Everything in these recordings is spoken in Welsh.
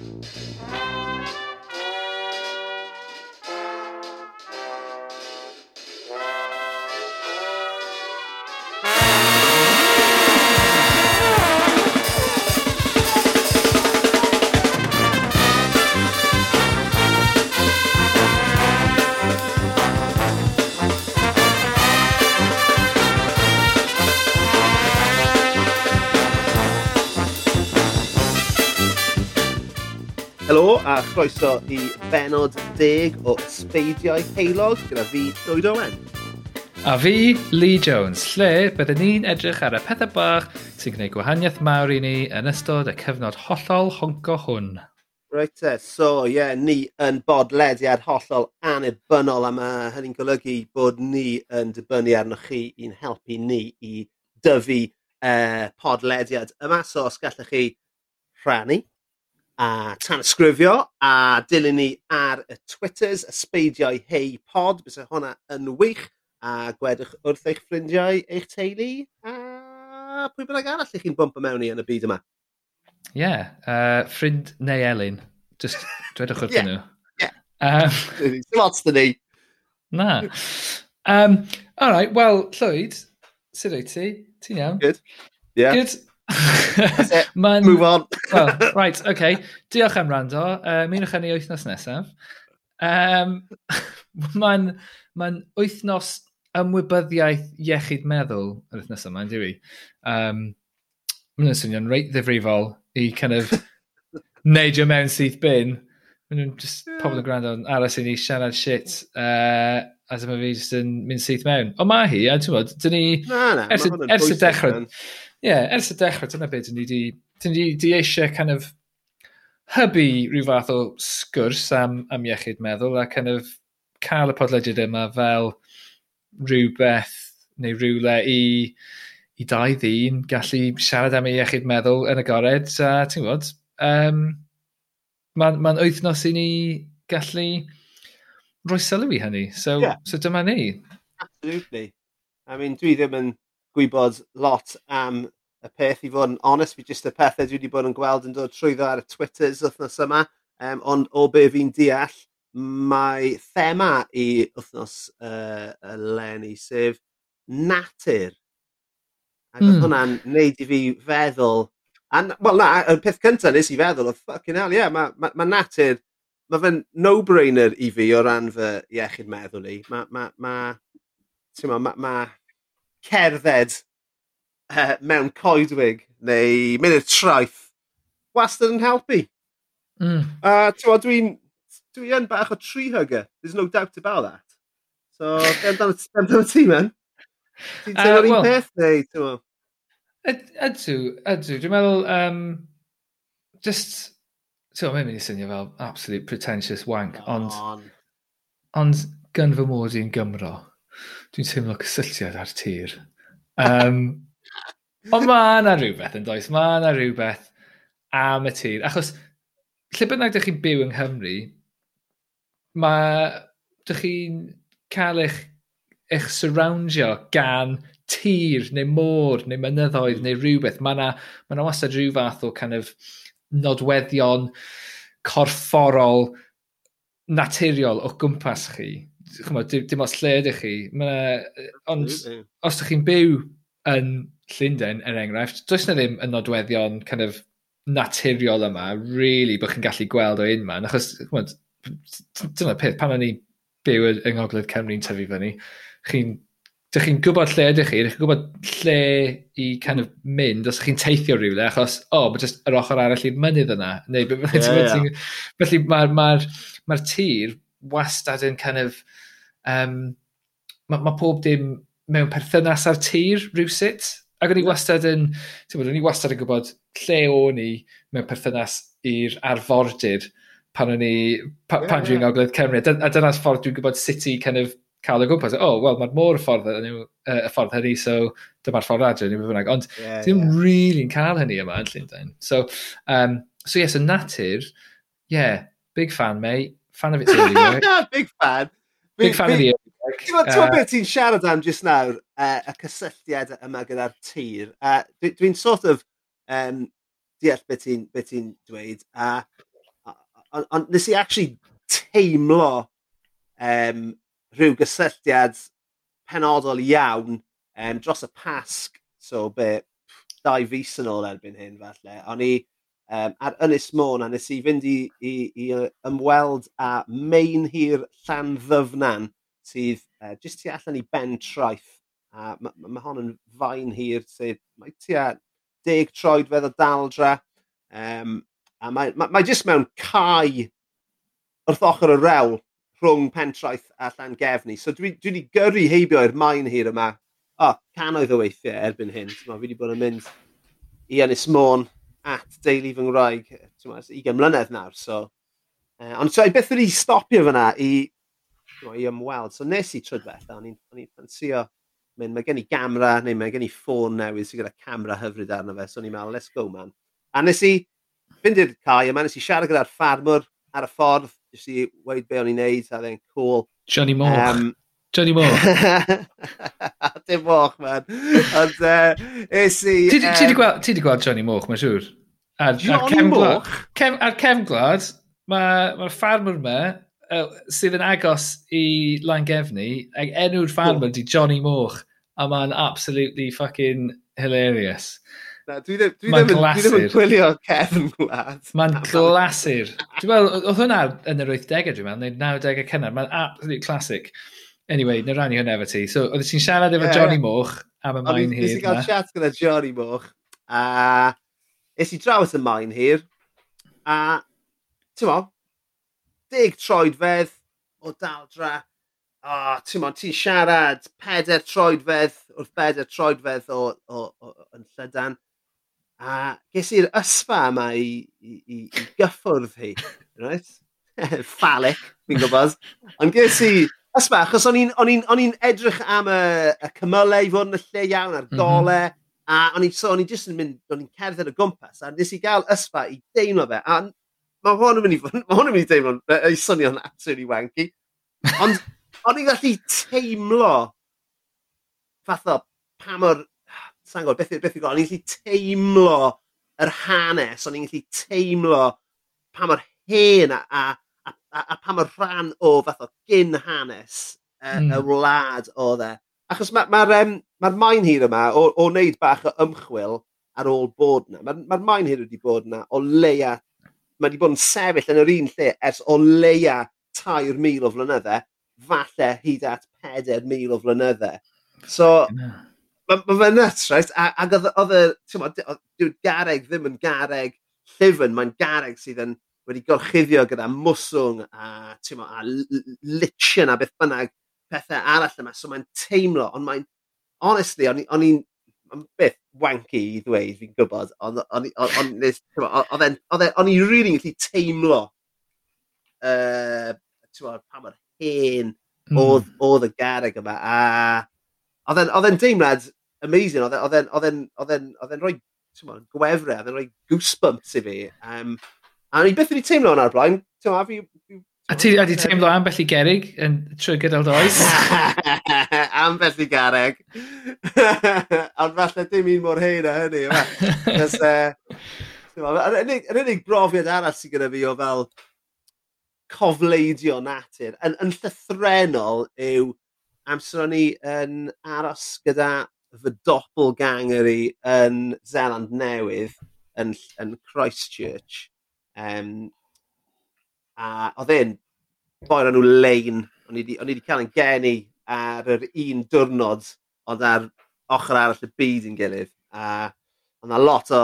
Música croeso i benod deg o Sbeidiau Heilog gyda fi, Llywyd Owen. A fi, Lee Jones, lle byddwn ni'n edrych ar y pethau bach sy'n gwneud gwahaniaeth mawr i ni yn ystod y cyfnod hollol honco hwn. Reit te, so ie, yeah, ni yn bodlediad hollol annibynnol a mae hynny'n golygu bod ni yn dibynnu arnoch chi i'n helpu ni i dyfu uh, podlediad yma. So os gallech chi rhannu, a tanysgrifio a dilyn ni ar y Twitters y ysbeidiau hei pod bysa hwnna yn wych a gwedwch wrth eich ffrindiau eich teulu a pwy bynnag arall i chi'n bwmpa mewn i yn y byd yma. Ie, yeah, uh, ffrind neu Elin, just dwedwch wrth yeah. nhw. Ie, yeah. um, lot dyn ni. Na. Um, all right, well, Llwyd, sydd o'i ti? Ti'n iawn? Good. Yeah. Good. Man, Move on. well, right, okay. Diolch am rando. Uh, Mynwch yn ei wythnos nesaf. Um, Mae'n ma wythnos ymwybyddiaeth iechyd meddwl yr wythnos yma, yn dwi. Um, Mae'n swnio'n reit ddifrifol i kind of neidio mewn syth bin. Mae'n nhw'n just yeah. pobl yn gwrando yn aros i ni siarad shit. Uh, a dyma fi just yn mynd syth mewn. O mae hi, a ti'n bod, dyn ni... Na, na, ers, ers y dechrau... Man yeah, ers y dechrau, dyna beth ni di, Dyn ni di eisiau kind of hybu rhyw fath o sgwrs am, am iechyd meddwl a kind of cael y podlediad yma fel rhywbeth neu rhywle i, i dau ddyn gallu siarad am ei iechyd meddwl yn agored. A ti'n gwybod, um, mae'n ma, wythnos i ni gallu rhoi sylw i hynny. So, yeah. so dyma ni. Absolutely. I mean, dwi ddim yn gwybod lot am y peth i fod yn onest. Fi jyst y pethau dwi wedi bod yn gweld yn dod trwyddo ar y Twitters wythnos yma. Um, ond o be fi'n deall, mae thema i wythnos uh, y Lenny, sef natur. Ac mm. hwnna'n neud i fi feddwl... And, Wel na, y peth cyntaf nes i feddwl o ffucking hell, ie, yeah, mae ma, ma natur... Mae fe'n no-brainer i fi o ran fy iechyd meddwl i. Mae... Ma, ma, ma, ma, ma cerdded uh, mewn coedwig neu mynd i'r traeth wastad yn helpu. Mm. Uh, dwi'n dwi yn bach o tree hugger. There's no doubt about that. So, gen dan y ti, man. Ti'n uh, teimlo'r un peth neu, ti'n? Ydw, ydw. Dwi'n meddwl, um, just, ti'n meddwl, mynd i swnio fel absolute pretentious wank, ond, ond gan fy mod i'n Gymro, Dwi'n teimlo cysylltiad ar tir. Um, ond mae yna rhywbeth yn does, mae yna rhywbeth am y tir. Achos lle bynnag ydych chi'n byw yng Nghymru, mae ydych chi'n cael eich, eich surroundio gan tir neu môr neu mynyddoedd neu rhywbeth. Mae yna ma, na, wastad rhyw fath o kind of nodweddion corfforol naturiol o gwmpas chi chymod, dim, dim os lle ydych chi. Mae ond os ydych chi'n byw yn Llundain, er enghraifft, does na ddim yn nodweddion kind of naturiol yma, really, bod chi'n gallu gweld o un man, achos, chymod, dyna peth, pan o'n i byw yng Ngogledd Cymru'n tyfu fyny, chi'n Dych chi'n gwybod lle ydych chi, dych chi'n gwybod lle i kind of mynd os chi'n teithio rhywle, achos, o, oh, mae jyst yr ochr arall i'r mynydd yna. Neu, yeah, yeah. Felly mae'r ma ma, ma tir wastad yn kind of... Um, mae ma pob dim mewn perthynas ar tir rhywsut. Ac o'n i wastad yn, ti'n bod, o'n i wastad yn gwybod lle o'n i mewn perthynas i'r arfordir pan o'n i, pa, yeah, pan dwi'n yeah. ogledd Cymru. A dyna'r ffordd dwi'n gwybod sut i kind of cael y gwmpas. O, oh, wel, mae'r môr y ffordd, uh, y ffordd hynny, so dyma'r ffordd adre, ni'n bynnag. Ond yeah, ddim yeah. really'n cael hynny yma yn Llundain. So, um, so yes, y natur, yeah, big fan, mate. Fan of its early work. Big fan. Big, big fan of the early work. Ti'n meddwl beth ti'n siarad am just nawr, uh, y cysylltiad yma gyda'r tir. Uh, Dwi'n dwi sort of um, deall beth ti'n be ti dweud. Uh, ond on, nes i actually teimlo um, rhyw gysylltiad penodol iawn um, dros y pasg. So, be, dau fus yn ôl erbyn hyn, falle. O'n i um, ar Ynys Môn a nes i fynd i, i, i ymweld â Maen Hir Llan Ddyfnan sydd uh, jyst tu allan i Ben Traeth a mae ma, ma hon yn fain hir sydd mae tua deg troed fedd o daldra um, a mae, mae, mae jyst mewn cae wrth ochr y rewl rhwng pentraeth a llan gefni. So dwi, dwi wedi gyrru heibio i'r maen hir yma. O, oh, canoedd o weithiau erbyn hyn. So, fi wedi bod yn mynd i Ynys Môn at deulu fy Nghymraeg 20 mlynedd nawr. So, uh, ond so, i beth wedi stopio fyna i, no, i ymweld. So nes i trydbeth, o'n i'n ffansio mynd, mae gen i gamera, neu mae gen i ffôn newydd sydd gyda camera hyfryd arno fe, so o'n i'n meddwl, let's go man. A nes i fynd i'r cae a nes i siarad gyda'r ffarmwr ar y ffordd, jyst i weid be o'n i'n neud, a dde'n cool. Johnny Moch. Um, Johnny Moore. Dim Moch, man. Ond, eh, uh, is i... Ti wedi gweld, gweld Johnny Moch, mae'n siŵr? Ar, Johnny Moch? Cem, Ar cefnglad, mae'r ma ffarmwr me, uh, sydd yn agos i Langefni, enw'r ffarmwr di Johnny Moch, a mae'n absolutely fucking hilarious. Na, dwi ddim yn gwylio cefn gwlad. Mae'n glasur. Dwi'n meddwl, oedd hwnna yn yr 80au, dwi'n meddwl, neu 90au cynnar. Mae'n absolute classic. Anyway, na rannu hwnna efo ti. So, oedd ti'n siarad efo yeah, Johnny Moch am y maen hir. Nes i gael chat gyda Johnny Moch. A uh, is i draw at y maen hir. A, uh, ti'n mo, dig troedfedd o daldra. A, oh, ti'n mo, ti'n siarad peder troedfedd wrth beder troedfedd o, o, o, o, yn Llydan. A ges i'r ysfa yma i, i, i, i gyffwrdd hi. Right? Phallic, fi'n gwybod. Ond ges i Os ma, achos o'n i'n edrych am y, y cymylau i fod yn y lle iawn a'r mhm. gole, mm -hmm. a o'n i'n so, o'n i jyst yn mynd, o'n i'n cerdded y gwmpas, a nes i gael ysfa i deimlo fe, a mae hwn yn mynd i fod, mae hwn yn mynd i deimlo, ei swnio'n absolutely wanky, ond o'n i'n gallu teimlo fath o pa mor, sa'n gwybod beth, beth i gwybod, o'n i'n gallu teimlo yr hanes, o'n i'n gallu teimlo pa mor hen a, a a, a pa mor rhan o fath o gyn hanes uh, mm. y hmm. wlad o dde. Achos mae'r ma, ma um, ma maen hir yma o, o wneud bach o ymchwil ar ôl bod yna. Mae'r ma, maen hir wedi bod yna o leia, mae wedi bod yn sefyll yn yr un lle ers o leia tair mil o flynyddau, falle hyd at 4,000 o flynyddau. So, yeah. mae ma fe'n nuts, right? Ac oedd y, ti'n gareg ddim yn gareg llyfn, mae'n gareg sydd yn wedi gorchuddio gyda mwswng a, mo, a lichen a beth bynnag pethau arall yma. So mae'n teimlo, ond mae'n, honestly, o'n i'n beth wanky i ddweud, fi'n gwybod, ond o'n i'n rili'n gallu teimlo uh, pa mor hen hmm. oedd mm. y garreg yma. A oedd e'n deimlad amazing, oedd e, e'n rhoi gwefre, oedd e'n rhoi goosebumps i fi. Um, A ni beth wedi teimlo hwnna blaen. Ti'n a fi... A ti wedi teimlo ambell i gerig yn trwy gydol does? ambell i gareg. Ond falle dim un mor hein a hynny. Eh, yr unig brofiad arall sydd gyda fi o fel cofleidio natur yn, yn llythrenol yw amser o'n i yn aros gyda fy doppelganger i yn Zeland Newydd yn, yn Christchurch. Um, a oedd e'n boi nhw lein, o'n i wedi cael yn geni ar yr un diwrnod, ond ar ochr arall y byd yn gilydd. A oedd yna lot o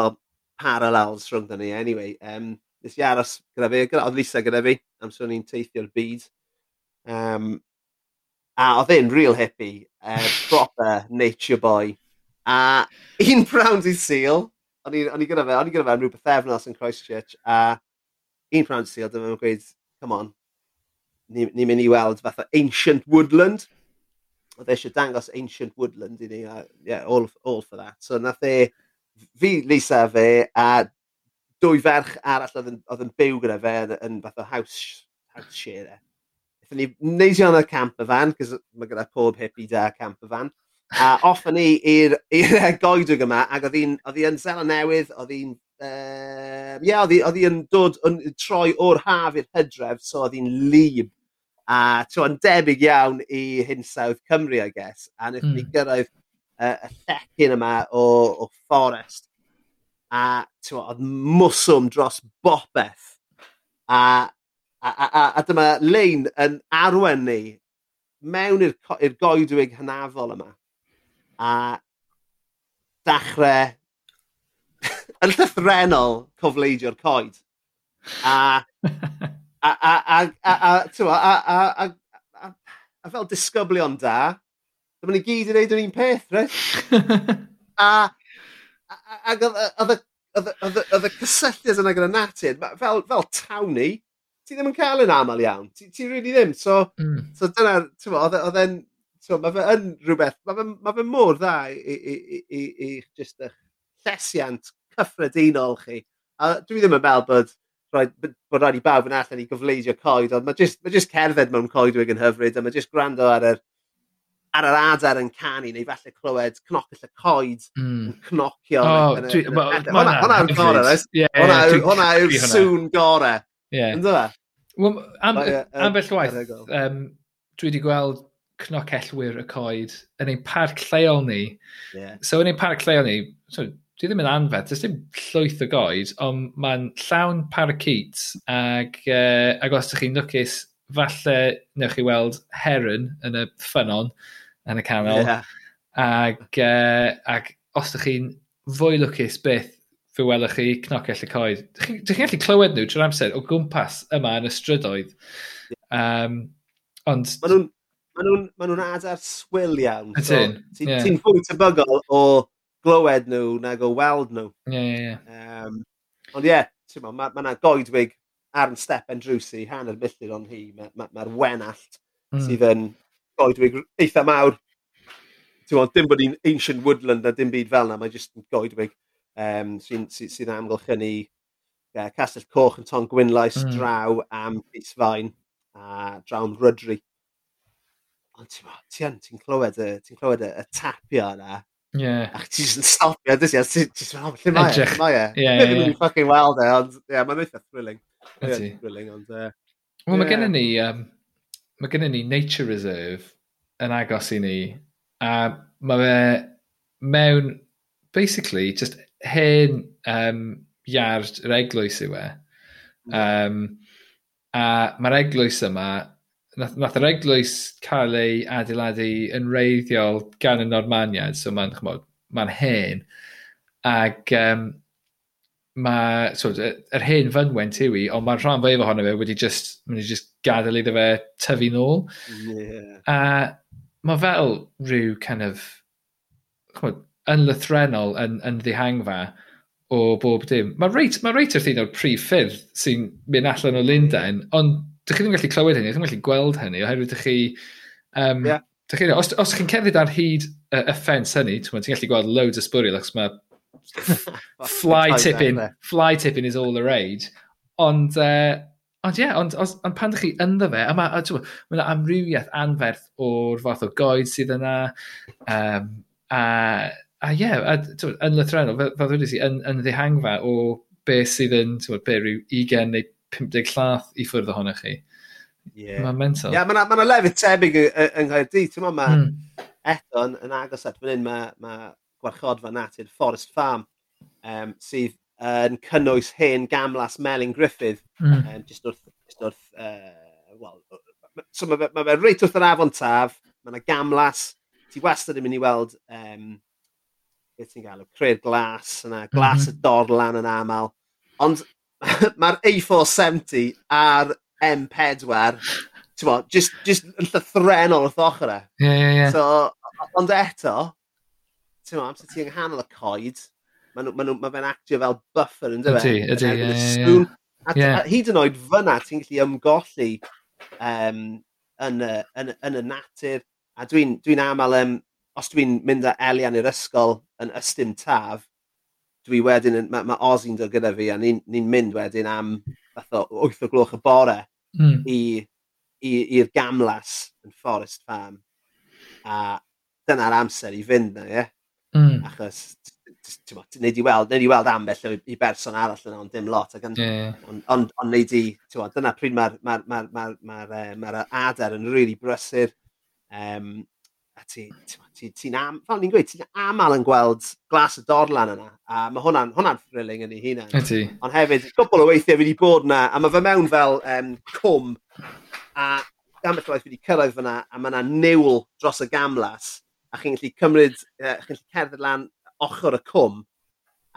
parallels rhwng ni, anyway. Um, nes i aros gyda fi, gyda, oedd Lisa gyda fi, am amser ni'n teithio'r byd. Um, a oedd e'n real hippie, er uh, proper nature boy. A un brown i seal, o'n i gyda fe, o'n i gyda fe am rhywbeth efnos yn Christchurch, a un prynhawn sydd oedd yn gweud, come on, ni'n ni mynd i weld fatha Ancient Woodland. Oedd eisiau dangos Ancient Woodland i ni, a yeah, all, all for that. So nath e, fi Lisa fe, a dwy ferch arall oedd yn, oedd yn byw gyda fe yn, yn fatha house, house share. E. Ethyn ni neisio yn y camper van, cos mae gyda pob hippie da camper van a off ni i'r goedwig yma ac oedd hi yn Sela Newydd, oedd hi'n uh, yeah, oedd hi'n dod yn troi o'r haf i'r hydref, so oedd hi'n lib. A tro yn debyg iawn i hinsawdd Cymru, I guess. A wnaethon mm. ni gyrraedd uh, y llecyn yma o, o fforest. A twa, oedd mwswm dros bopeth. A, a, a, a, a dyma lein yn arwen ni mewn i'r goedwig hynafol yma a dachrau yn llythrenol cofleidio'r coed. A, a, a, a, a, a, a, a, a, a, a fel disgyblion da, dyma ni gyd i wneud yr un peth, reit? a, ac oedd y cysylltiad yna gyda natur, fel, fel tawni, ti ddim yn cael yn aml iawn. Ti, ti really ddim. So, mm. so dyna, ti'n oedd e, e'n so mae fe yn rhywbeth, mae fe, ma fe mor dda i, i, i, i, i just eich llesiant cyffredinol chi. A dwi ddim yn meddwl bod rhaid, bod rhaid i bawb yn allan i gyfleisio coed, ond mae jyst, ma just cerdded mewn coedwig yn hyfryd, a mae jyst gwrando ar yr, ar yr adar yn canu, neu falle clywed cnopill y coed mm. yn cnocio. Hwna yw'r gorau, hwna yw'r sŵn gorau. Ie. Ynddo fe? Wel, am, ambell waith, um, dwi wedi gweld cnocellwyr y coed yn ein parc lleol ni. Yeah. So yn ein parc lleol ni, so, dwi ddim yn anfed, does dim llwyth o goed, ond mae'n llawn parakeets ac, uh, ac os ydych chi'n lwcus, falle newch chi weld heron yn y ffynon yn y canol. Yeah. Ac, uh, ac os ydych chi'n fwy lwcus byth, fe welwch chi cnocell y coed. Dych chi'n gallu clywed nhw trwy'r amser o gwmpas yma yn y strydoedd. Um, ond... Maen nhw'n Maen nhw'n ma nhw adar swil iawn. Ydyn. So, Ti'n yeah. ti fwy tebygol o glywed nhw nag o weld nhw. Ie, ie, ie. Ond ie, yeah, mae ma, yna goedwig ar yn step yn drwsi, hanner milltir ond hi, mae'r ma, ma, wenallt mm. sydd yn goedwig eitha mawr. Ti'n ma, dim bod hi'n ancient woodland a dim byd fel yna, mae jyst yn goedwig um, sydd, sydd, sydd amgylchynu yeah, Castell Coch yn Ton Gwynlais mm. draw am Pys a draw am Rydri ond ti'n ti ti clywed, ti clywed y, y tapio yna. Yeah. Ac ti'n just yn stopio, dys i, ti'n just fel, lle mae e, mae e. ie, yeah. Dwi'n ffucking weld e, ond ie, mae'n eitha thrilling. Ydy. Thrilling, ond... Uh, Wel, mae gennym ni, um, mae gennym ni Nature Reserve yn agos i ni, a mae fe mewn, basically, just hen um, iard yr eglwys yw e. Um, a mae'r eglwys yma nath, nath yr eglwys cael ei adeiladu yn reiddiol gan y Normaniad, so mae'n ma hen. Ac um, mae, so, yr hen fynwent yw i, ond mae'r rhan fwyaf ohono fe wedi just, wedi just gadael iddo fe tyfu nôl. Yeah. A mae fel rhyw kind of, chmod, ynlythrenol yn, yn ddihangfa o bob dim. Mae reit, mae reit wrth un o'r prif ffyrdd sy'n mynd allan o Lundain, ond Dych chi ddim yn gallu clywed hynny, dych chi gallu gweld hynny, oherwydd dych chi... Um, yeah. chi, os, os chi'n cerdded ar hyd y y ffens hynny, ti'n gallu gweld loads o sbwriel, achos mae fly tipping, fly tipping is all the rage. Ond, uh, ond ie, yeah, ond, ond, pan dych chi ynddo fe, a mae ma yna amrywiaeth anferth o'r fath o goed sydd yna, um, a, a ie, yeah, yn lythrenol, fel ddweud i, yn, yn ddihangfa o beth sydd yn, ti'n be rhyw 20 neu 50 llath i ffwrdd ohonych chi. Yeah. Mae'n mental. Ie, yeah, mae'n ma, ma lefydd tebyg yng Nghaerdydd. Ti'n ma mm. eto yn agos at fan hyn, mae ma gwarchodfa natur Forest Farm, um, sydd yn uh, cynnwys hen gamlas Melin Griffith, mm. um, just wrth, just wrth uh, well, so mae fe, ma fe reit wrth yr afon taf, mae yna gamlas, ti wastad yn mynd i weld, um, beth ti'n gael, creu'r glas, yna glas mm -hmm. y dorlan yn aml, ond mae'r A four seventy a'r em pedwar t'mod just, just yn llythrenol wrth ochr e. Ie ie ie. So ond eto ti'n t'mo' amser ti yng nghanol y coed ma' ma' ma' fe'n actio fel buffer e? yn dweud. Ydy, ydy, ie ie. A hyd yn oed fyna ti'n gallu ymgolli um, yn y yn yn y natur a dwi'n dwi'n aml, um, os dwi'n mynd â Elian i'r ysgol yn ystym taf dwi wedyn mae ma, Ozzy'n dod gyda fi a ni'n ni, mynd wedyn am fath o 8 o gloch y bore mm. i'r gamlas yn Forest Farm. A dyna'r amser i fynd na, ie? Yeah? Mm. Achos, ti'n neud i weld, neud i weld ambell i berson arall yna, ond dim lot. Ond yeah. on, on, on neud i, dyna pryd mae'r ma, ma, ma, ma, ma, ma, ma adair yn rili really brysur. Um, a ti'n ti, ti, ti am, fel ni'n gweud, ti'n aml yn gweld glas y dorlan yna, a mae hwnna'n hwnna thrilling yn ei hunan. Ydy. Ond hefyd, gwbl o weithiau fi wedi bod yna, a mae fe mewn fel um, cwm, a ambell waith fi wedi cyrraedd fyna, a mae yna niwl dros y gamlas, a chi'n gallu cymryd, uh, chi'n gallu cerdded lan ochr y cwm,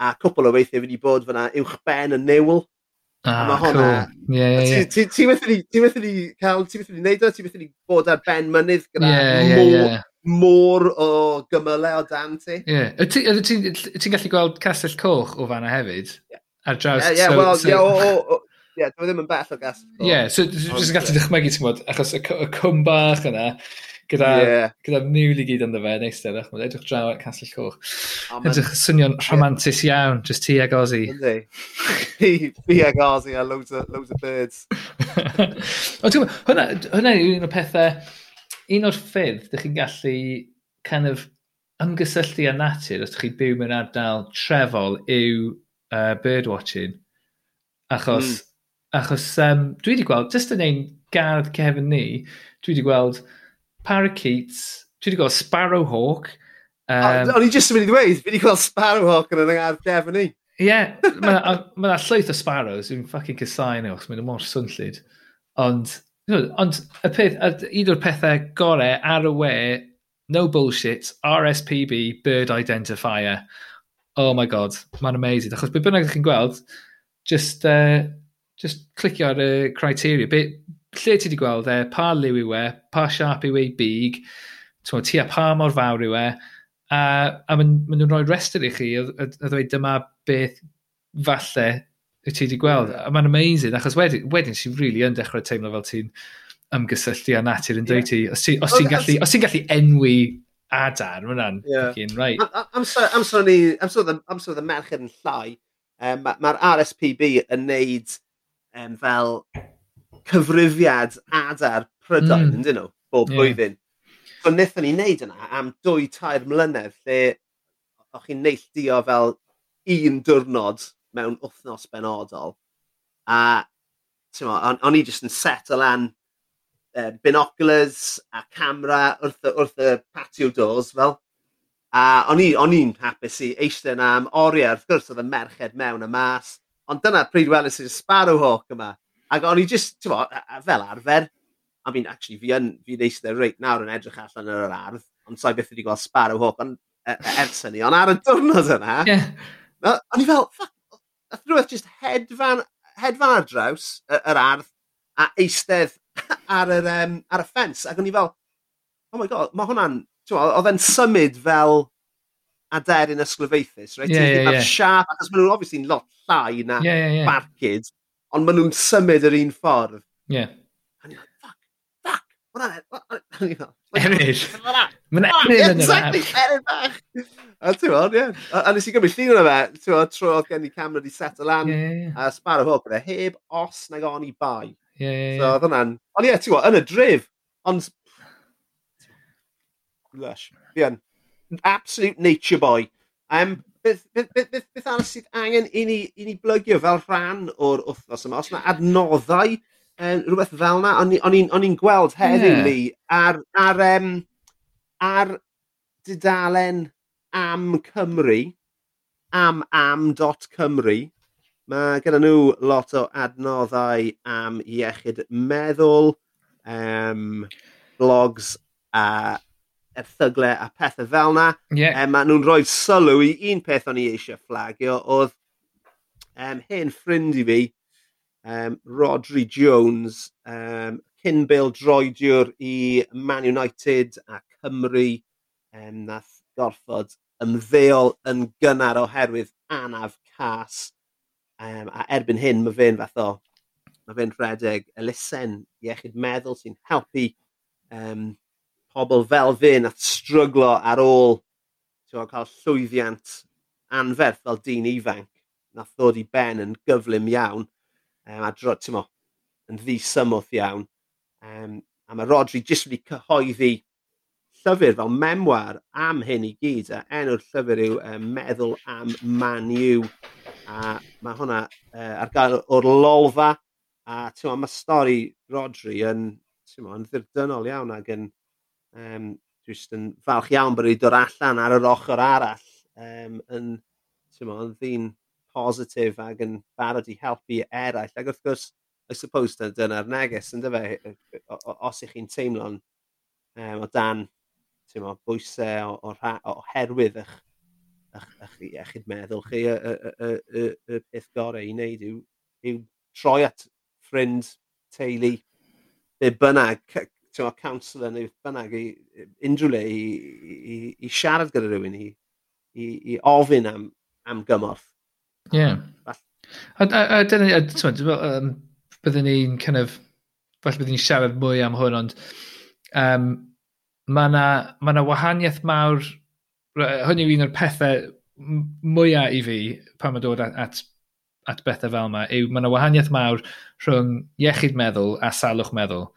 a cwbl o weithiau fi wedi bod fyna uwch ben y niwl, Ah, mae hwnna... Cool. Yeah, yeah, ti, ti, ti ni cael, ti methu ni neud o, ti methu ni bod ar ben mynydd gyda yeah, yeah, yeah môr o gymylau o dan ti. Ie. Yeah. Ti'n ti gallu gweld Castell Coch o fanna hefyd? Yeah. Ar draws... Ie, yeah, yeah, so, well, so... yeah, o, o, o, yeah, dwi e ddim yn bell o Castell Coch. Ie, yeah, so dwi'n gallu dychmygu, ti'n bod, achos y, y cwm bach yna, gyda, yeah. gyda niwl i gyd ynddo fe, neis edrych, mae'n edrych draw at Castell Coch. Oh, edrych swnio'n romantis iawn, just ti ag Ozzy. Ynddi. Fi ag Ozzy a loads of, loads of birds. o, ti'n hwnna, hwnna yw un o pethau un o'r ffyrdd ydych chi'n gallu kind of ymgysylltu â natur os ydych chi'n byw mewn ardal trefol yw uh, birdwatching. Achos, mm. achos um, dwi wedi gweld, just yn ein gardd cefn ni, dwi wedi gweld parakeets, dwi wedi gweld sparrowhawk. Um, O'n i jyst yn mynd i ddweud, fi wedi gweld sparrowhawk yn yng Nghymru cefn ni. Ie, yeah, mae yna ma llwyth o sparrows, dwi'n ffucking casau nhw, achos mae'n mor swnllid. Ond Ond y peth, un o'r pethau gorau ar y we, no bullshit, RSPB, bird identifier. Oh my god, mae'n amazing. Achos be bynnag ydych chi'n gweld, just, uh, just clicio ar y criteria. Be, lle ti wedi gweld e, pa liw yw e, pa siarp yw we big, ti a pa mor fawr yw e, a, a maen ma nhw'n rhoi rester i chi a ddweud e dyma beth falle y ti wedi gweld. A mae'n amazing, achos wedyn, wedyn sy'n rili really yn dechrau teimlo fel ti'n ymgysylltu â natur yn dweud ti. Os ti'n ti gallu, os ti gallu enwi adar, mae hwnna'n yeah. fucking right. Amser am, am, ni, am, so merched yn llai, um, mae'r RSPB yn neud um, fel cyfrifiad adar prydain, mm. dyn nhw, bob yeah. blwyddyn. So wnaethon ni wneud yna am dwy tair mlynedd lle o'ch chi'n neilldio fel un diwrnod mewn wythnos benodol. A on, o'n i jyst yn set o lan uh, binoculars a camera wrth, wrth y patio doors fel. A o'n i'n hapus i eistedd yna am oriau, wrth gwrs oedd y merched mewn y mas. Ond dyna pryd welys i'r Sparrowhawk yma. Ac o'n i just, ti'n mo, fel arfer, I mean, actually, fi yn, fi'n eistedd reit nawr yn edrych allan ar yr ardd, ond sa'i beth wedi gweld Sparrowhawk, ond e, e, ers hynny, ond ar y diwrnod yna, yeah. o'n i fel, fuck, nath rhywbeth just hedfan, hedfan ar draws yr, ardd a eistedd ar, yr, um, ar y ffens. Ac o'n i fel, oh my god, mae hwnna'n, oedd e'n symud fel aderyn ysglyfaethus, reit? Yeah, yeah, yeah. siap, achos maen nhw'n obviously lot llai na yeah, yeah, yeah. barcud, ond maen nhw'n symud yr un ffordd. Yeah. Ennill. Mae'n ennill yn yna. Exactly, Ennill bach. A ti'n bod, ie. A nes i gymryd llun o fe, ti'n bod, tro oedd gen i camera di set o lan, a sbar o fod gyda heb os nag o'n i bai. Ie, ie, So, oedd hwnna'n... Ond ie, ti'n bod, yn y drif, ond... Lush. Ie. Absolute nature boy. Um, beth, beth, beth, beth, beth arall sydd angen i ni, i ni blygio fel rhan o'r wythnos yma? Os yna adnoddau um, rhywbeth fel yna. O'n i'n gweld heddiw yeah. ni ar, ar, um, ar dudalen am Cymru, am am.cymru, mae gyda nhw lot o adnoddau am iechyd meddwl, um, blogs a erthygle a pethau fel yna. Yeah. Um, mae nhw'n rhoi sylw i un peth o'n i eisiau fflagio oedd um, hen ffrind i fi um, Rodri Jones, um, cyn bil droediwr i Man United a Cymru, um, nath gorfod ymddeol yn gynnar oherwydd anaf cas. Um, a erbyn hyn mae fe'n fath o, mae fe'n rhedeg elusen iechyd meddwl sy'n helpu um, pobl fel fe na stryglo ar ôl tywa, cael llwyddiant anferth fel dyn ifanc na ddod i ben yn gyflym iawn um, a dro, mo, yn ddisymwth iawn. Um, a mae Rodri jyst wedi cyhoeddi llyfr fel memoir am hyn i gyd a enw'r llyfr yw um, Meddwl am Man U a mae hwnna uh, ar gael o'r lolfa a mo, mae stori Rodri yn, mo, yn ddirdynol iawn ac yn um, Just yn falch iawn bod wedi dod allan ar yr ochr arall um, yn, yn ddyn positif ac yn barod i helpu eraill. Ac wrth gwrs, I suppose na dyna'r neges, ynddo fe, os ych chi'n teimlo'n um, o dan teimlo, bwysau o, o, oherwydd eich, eich, eich, iechyd meddwl chi, y, y, y, y, y peth gorau i wneud yw, yw troi at ffrind, teulu, be bynnag, tyma, counsellor neu bynnag, i, unrhyw le i, i, i, siarad gyda rhywun, i, i, i ofyn am, am gymorth Ie. A, a, a dyna, a, um, byddwn ni'n kind of, falle byddwn ni'n siarad mwy am hwn, ond um, mae yna ma, na wahaniaeth mawr, hwn yw un o'r pethau mwyaf i fi pan mae dod at, at, at bethau fel yma, yw mae yna wahaniaeth mawr rhwng iechyd meddwl a salwch meddwl.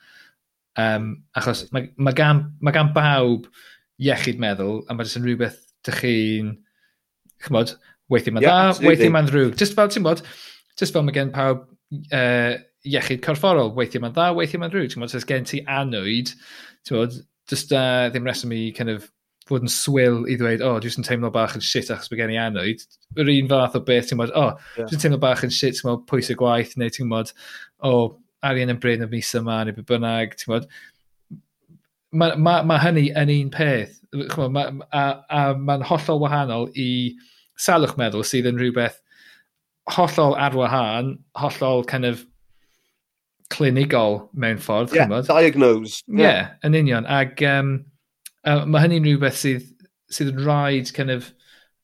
Um, achos mae, mae, gan, mae gan bawb iechyd meddwl, a mae jyst yn rhywbeth dych chi'n, chymod, Weithio mae'n yeah, dda, weithio mae'n ddrwg. Just fel, ti'n bod, just fel mae gen pawb uh, iechyd corfforol, weithio mae'n dda, weithio mae'n ddrwg. Ti'n bod, os gen ti anwyd, ti'n bod, just uh, ddim reswm i kind of fod yn swyl i ddweud, o, oh, dwi'n yn teimlo bach yn shit achos bod gen i anwyd. Yr un fath o beth, ti'n bod, o, oh, yeah. dwi'n teimlo bach yn shit, ti'n bod, pwys y gwaith, neu ti'n bod, o, oh, arian yn bryn y mis yma, neu beth bynnag, ti'n bod. Mae ma, ma hynny yn un peth, ma, ma, a, a mae'n hollol wahanol i salwch meddwl sydd yn rhywbeth hollol ar wahân, hollol kind of clinigol mewn ffordd. Yeah, chymod. diagnosed. Yeah. yeah, yn union. Ac um, uh, mae hynny'n rhywbeth sydd, sydd yn rhaid kind of,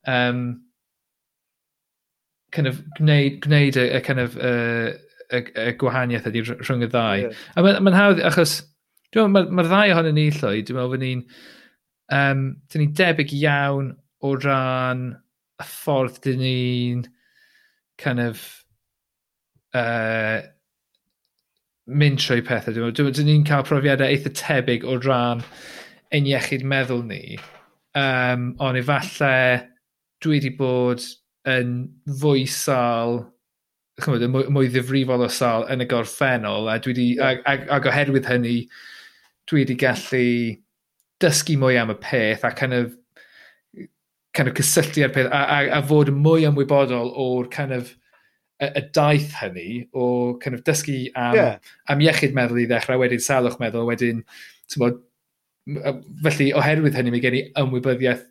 um, kind of gwneud, gwneud y, y kind of uh, y, y gwahaniaeth ydy rhwng y ddau. Yeah. A mae'n ma hawdd, achos mae'r ma, ma ddau ohonyn ni llwyd, dwi'n meddwl bod ni'n um, ni debyg iawn o ran y ffordd dyn ni'n kind of uh, mynd trwy pethau. Dwi'n meddwl, dyn ni'n cael profiadau eitha tebyg o ran ein iechyd meddwl ni. Um, ond efallai dwi wedi bod yn fwy sal, chymryd, mwy, mwy ddifrifol o sal yn y gorffennol, a dwi wedi, ag, ag, ag oherwydd hynny, dwi wedi gallu dysgu mwy am y peth a kind of kind of cysylltu ar peth a, a, a fod mwy ymwybodol o'r kind of y, y daith hynny o kind of dysgu am, yeah. am iechyd meddwl i ddechrau, wedyn salwch meddwl, wedyn, bod, felly oherwydd hynny mae gen i ymwybyddiaeth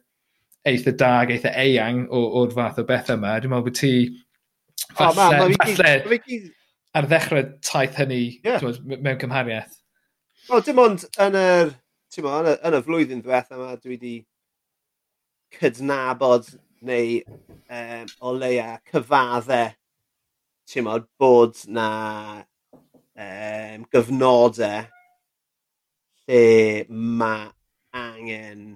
eitha dag, ag eitha eang o'r fath o beth yma. Dwi'n meddwl bod ti falle, oh, man, falle gyd... ar ddechrau taith hynny yeah. bod, mewn cymhariaeth. O, dim ond yn yr, ti'n yn y flwyddyn ddiwethaf yma dwi wedi cydnabod neu um, o leia cyfaddau ti'n modd bod na um, gyfnodau lle mae angen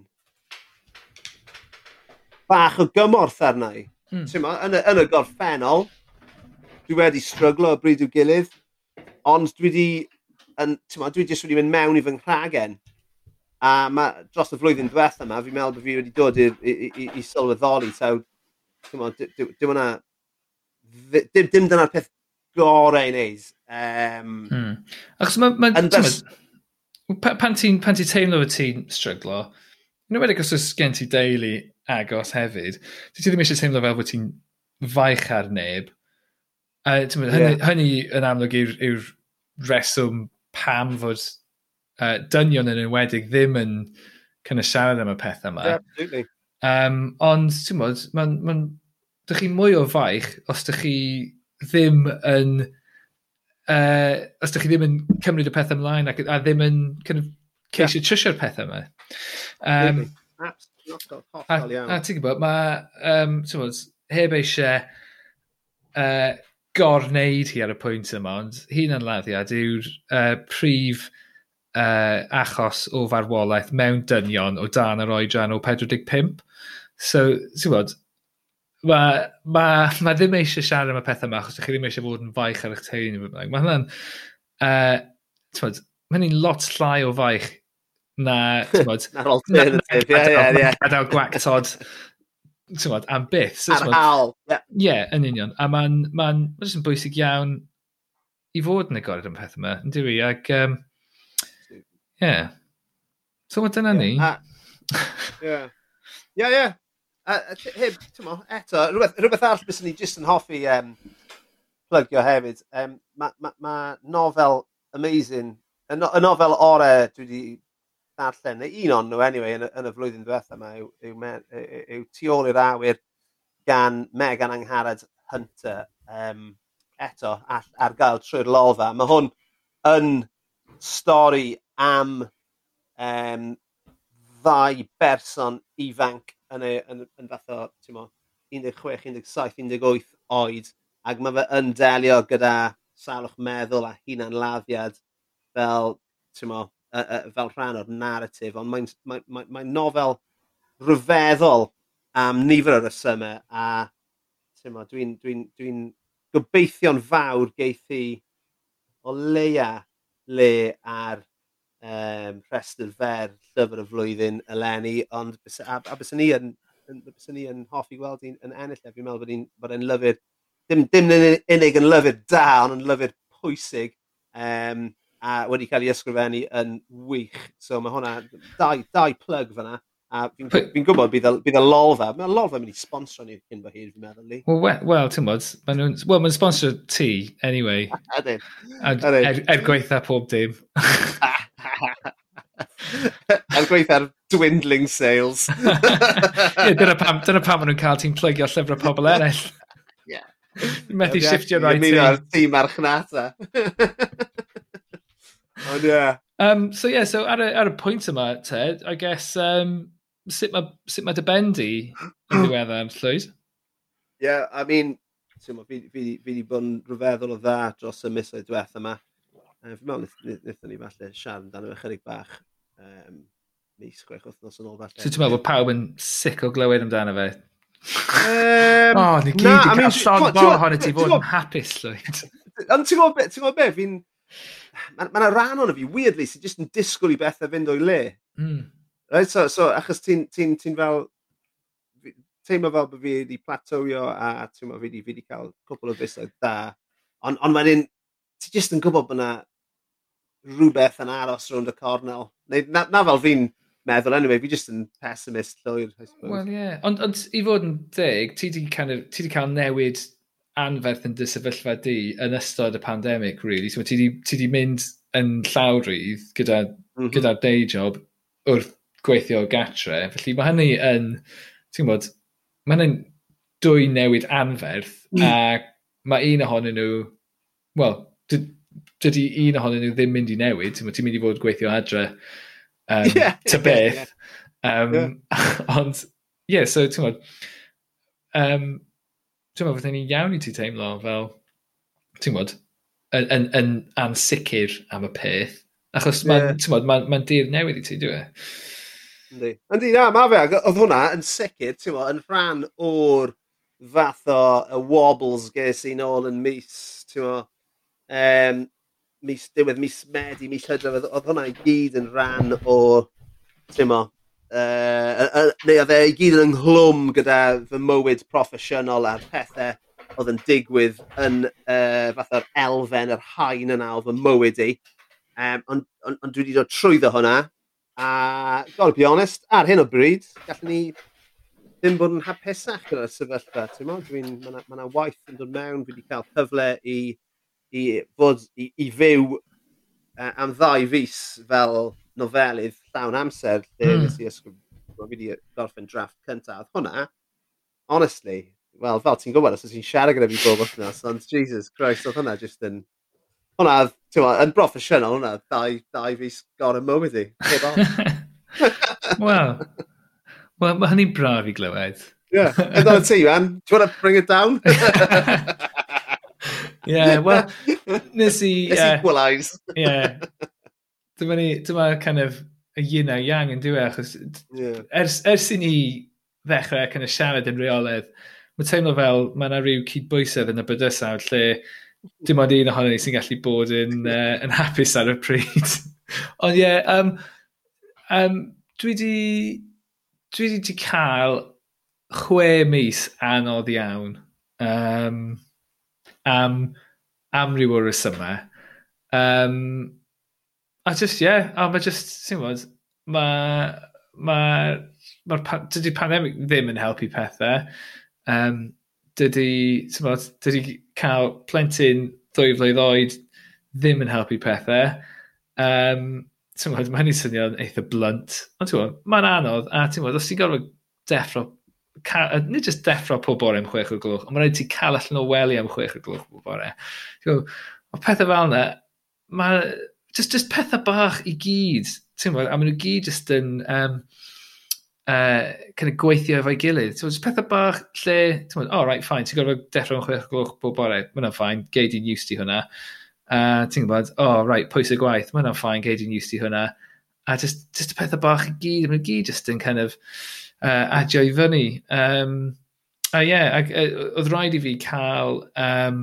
bach o gymorth arna i. Mm. Mo, yn, yn y gorffennol, dwi wedi stryglo o bryd i'w gilydd, ond dwi wedi, yn, ma, dwi jyst wedi mynd mewn i fy nghragen A ma, dros y flwyddyn diwetha yma, fi'n meddwl bod fi wedi dod i, i, i, i sylweddoli. So, dim hwnna... Dim, dim dyna'r peth gorau i wneud. Um, hmm. Achos mae... Ma, ma, pan ti'n ti teimlo fod ti'n stryglo, yn ymwneud os oes gen ti deulu agos hefyd, ti ddim eisiau teimlo fel bod ti'n faich ar neb. A, hynny, yeah. hynny yn amlwg yw'r yw reswm pam fod uh, dynion yn enwedig ddim yn kind of siarad am y peth yma. Yeah, absolutely. Um, ond, ti'n modd, mae'n... Ma, dych chi mwy o faich os dych chi ddim yn... Uh, os dych chi ddim yn cymryd y peth ymlaen ac, a ddim yn kind of, ceisio yeah. trysio'r peth yma. Um, A, a ti'n gwybod, mae, um, ti'n bod, heb eisiau uh, gorneud hi ar y pwynt yma, ond hi'n anladdiad yw'r uh, prif uh, achos o farwolaeth mewn dynion o dan yr oedran o 45. So, ti'n bod, mae ma, ma ddim eisiau siarad am y pethau yma, achos ydych chi ddim eisiau fod yn faich ar eich teulu. Mae hynny'n, uh, ti'n bod, mae hynny'n lot llai o faich na, ti'n bod, na, na, gadael gwactod, ti'n bod, am byth. So, ar hawl. Ie, yeah, yn union. A mae'n ma ma bwysig iawn i fod yn agored am pethau yma, yn dwi? Ac, um, Yeah. So mae dyna ni? Yeah. Yeah, Ie, A heb, ti'n mo, eto, rhywbeth, rhywbeth arall bys ni jyst yn hoffi um, plygio hefyd. Um, mae ma, ma nofel amazing, y, no, y nofel ore dwi wedi darllen, neu un o'n nhw anyway, yn, yn y flwyddyn diwethaf yma, yw, yw, yw, yw Tu ôl i'r awyr gan Megan Angharad Hunter um, eto ar, ar gael trwy'r lofa. Mae hwn yn stori am um, ddau berson ifanc yn, y, yn, yn fath o 16, 17, 18 oed ac mae fe yn delio gyda salwch meddwl a hunan laddiad fel, mo, uh, uh, fel rhan o'r narratif, ond mae'n mae, mae, mae nofel rhyfeddol am nifer o resymau a dwi'n dwi n, dwi, n, dwi n gobeithio'n fawr geithi o leia le ar um, rhestr fer llyfr y flwyddyn eleni, ond bysa, a, a bysyn ni yn, yn, bysyn ni yn hoffi gweld hi'n yn ennill a fi'n meddwl bod hi'n bod e'n lyfr, dim, dim yn unig yn lyfr da, ond yn lyfr pwysig um, a wedi cael ei ysgrifennu yn wych. So mae hwnna, dau, dau plug fyna. A fi'n fi, fi gwybod bydd y, bydd y lolfa, mae'r lolfa mynd i sponsro ni cyn bo hir, fi'n meddwl ni. Wel, well, ti'n bod, maen nhw'n well, ma sponsor ti, anyway. Adyn. Er, er gweitha pob dim. Ah. A'n gweithio ar dwindling sales. yeah, dyna pam, dyna pam maen nhw'n cael ti'n plygio llyfrau pobl eraill. yeah. Methu shiftio rai ti. Ymuno ar tîm archnata. Ond ie. Um, so yeah, so ar y, ar y pwynt yma, Ted, I guess, um, sut mae sut ma dy bendi yn ddiweddar, Llwyd? Yeah, I mean, fi fi fi wedi bod yn rhyfeddol o dda dros y misoedd diwethaf yma. Uh, fi'n meddwl wnaethon ni falle siarad amdano fe chydig bach um, mis chwech wythnos yn ôl falle. So ti'n meddwl bod pawb yn sic o glywed amdano fe? Um, oh, ni gyd na, yn cael llon bol ohono ti fod yn hapus, Lloyd. Ond ti'n gwybod be, ti'n gwybod be, fi'n... Mae yna ma ran o'n fi, weirdly, sy'n just yn disgwyl i bethau fynd o'i le. Mm. Right, so, so, achos ti'n ti, ti, ti fel teimlo fel bod fi wedi platowio a ti'n meddwl fi wedi cael cwpl o fisoedd da. Ond on wedyn, ti just yn gwybod bod yna rhywbeth yn aros rownd y cornel. Neu, na, na fel fi'n meddwl anyway, fi just yn pessimist llwyr. I suppose. Wel ie, yeah. ond ond i fod yn deg, ti wedi kind of, ti cael newid anferth yn dy sefyllfa di yn ystod y pandemig, really. So, ti wedi mynd yn llawrydd gyda, mm -hmm. gyda'r day job wrth gweithio gatre. Felly mae hynny yn, ti'n gwybod, mae hynny'n dwy newid anferth mm. a mae un ohonyn nhw, wel, dydy un ohonyn nhw ddim mynd i newid. Ti'n mynd i fod gweithio adre um, yeah, ta beth. Um, yeah. Ond, ie, yeah, so ti'n gwybod, um, ti'n gwybod, fydden ni'n iawn i ti teimlo fel, ti'n gwybod, yn, yn, yn ansicr am y peth. Achos mae'n yeah. ma, ma, ma dir newydd i ti, dwi'n e? Yndi. Yndi, na, mae fe. Oedd hwnna yn sicr, ti'n yn rhan o'r fath o y wobbles ges i nôl yn mis, ti'n um, mis, diwedd mis Medi, mis Hydref, oedd hwnna i gyd yn rhan o, ti'n mo, uh, neu oedd e i gyd yn ynghlwm gyda fy mywyd proffesiynol a'r pethau oedd yn digwydd yn uh, fath o'r elfen, yr hain yna o fy mywyd i. Um, ond on, on dwi wedi dod trwyddo hwnna, a gotta be honest, ar hyn o bryd, gallwn ni ddim bod yn hapusach gyda'r sefyllfa. Dwi'n meddwl, dwi'n, mae yna ma waith yn dod mewn, dwi wedi cael cyfle i i fod i, i fyw uh, am ddau fus fel nofelydd llawn amser lle mm. nes i ysgrifennu fi wedi gorffen drafft cyntaf hwnna honestly wel fel ti'n gwybod os ti'n siarad gyda fi bob wythnos ond Jesus Christ oedd hwnna just yn hwnna ti'n yn broffesiynol hwnna dau, dau fus gorau mywyd i Wel Wel mae hynny'n braf i glywed Yeah, and on to you, Do you want to bring it down? yeah, well, nes i... Nes yeah, equalise. yeah. Dyma ni, dyma kind of y yin a yang yn diwy, e? achos yeah. ers, ers i ni ddechrau kind of siarad yn reoledd, mae teimlo fel mae yna rhyw cydbwysedd yn y bydysawd lle dim ond un ohono ni sy'n gallu bod yn, uh, yn hapus ar y pryd. Ond ie, yeah, um, um, dwi di, dwi di, di cael chwe mis anodd iawn. Um, am, am ryw o'r resymau. Um, a just, ie, yeah, a mae just, sy'n bod, mae... Mae... Ma dydy pandemig ddim yn helpu pethau. Um, dydy, ti'n bod, dydy cael plentyn ddwy flwydd oed ddim yn helpu pethau. Um, ti'n bod, mae'n swnio'n eitha blunt. Ond ti'n bod, mae'n anodd. A ti'n bod, os ti'n gorfod deffro nid jyst deffro pob bore am chwech o'r gloch, ond mae'n rhaid ti cael allan o wely am chwech o'r gloch pob bore. Mae pethau fel yna, mae just, just pethau bach i gyd, ti'n a maen nhw gyd just yn um, uh, kind of gweithio efo'i gilydd. So, just pethau bach lle, ti'n meddwl, oh, right, fine, ti'n gorfod deffro am chwech o gloch pob bore, mae hwnna'n fine, geid i'n used i hwnna. Uh, ti'n gwybod, oh, right, pwys y gwaith, mae hwnna'n fine, geid i'n used i hwnna. A just, just y pethau bach i gyd, mae'n gyd just yn kind of, uh, adio i fyny. Um, a ie, yeah, ag, oedd rhaid i fi cael um,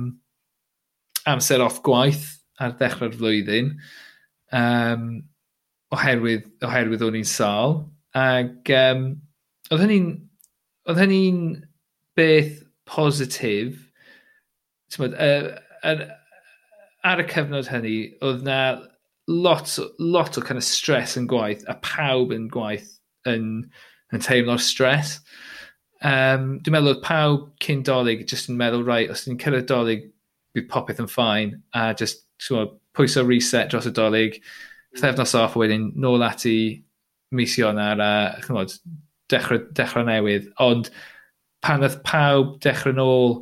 amser off gwaith ar ddechrau'r flwyddyn um, oherwydd, oherwydd o'n i'n sal. Ac um, oedd hynny'n oedd hynny'n beth positif Tymod, uh, ar, ar y cyfnod hynny, oedd na lot, lot o kind of stress yn gwaith a pawb yn gwaith yn yn teimlo'r stres. Um, dwi'n meddwl oedd pawb cyn dolyg jyst yn meddwl, rai, os dwi'n cyrraedd dolyg, bydd popeth yn ffain, a just siw, pwyso reset dros y dolyg, thefnos off wedyn nôl ati mis Ionar a chymod, dechrau, dechrau newydd. Ond pan oedd pawb dechrau nôl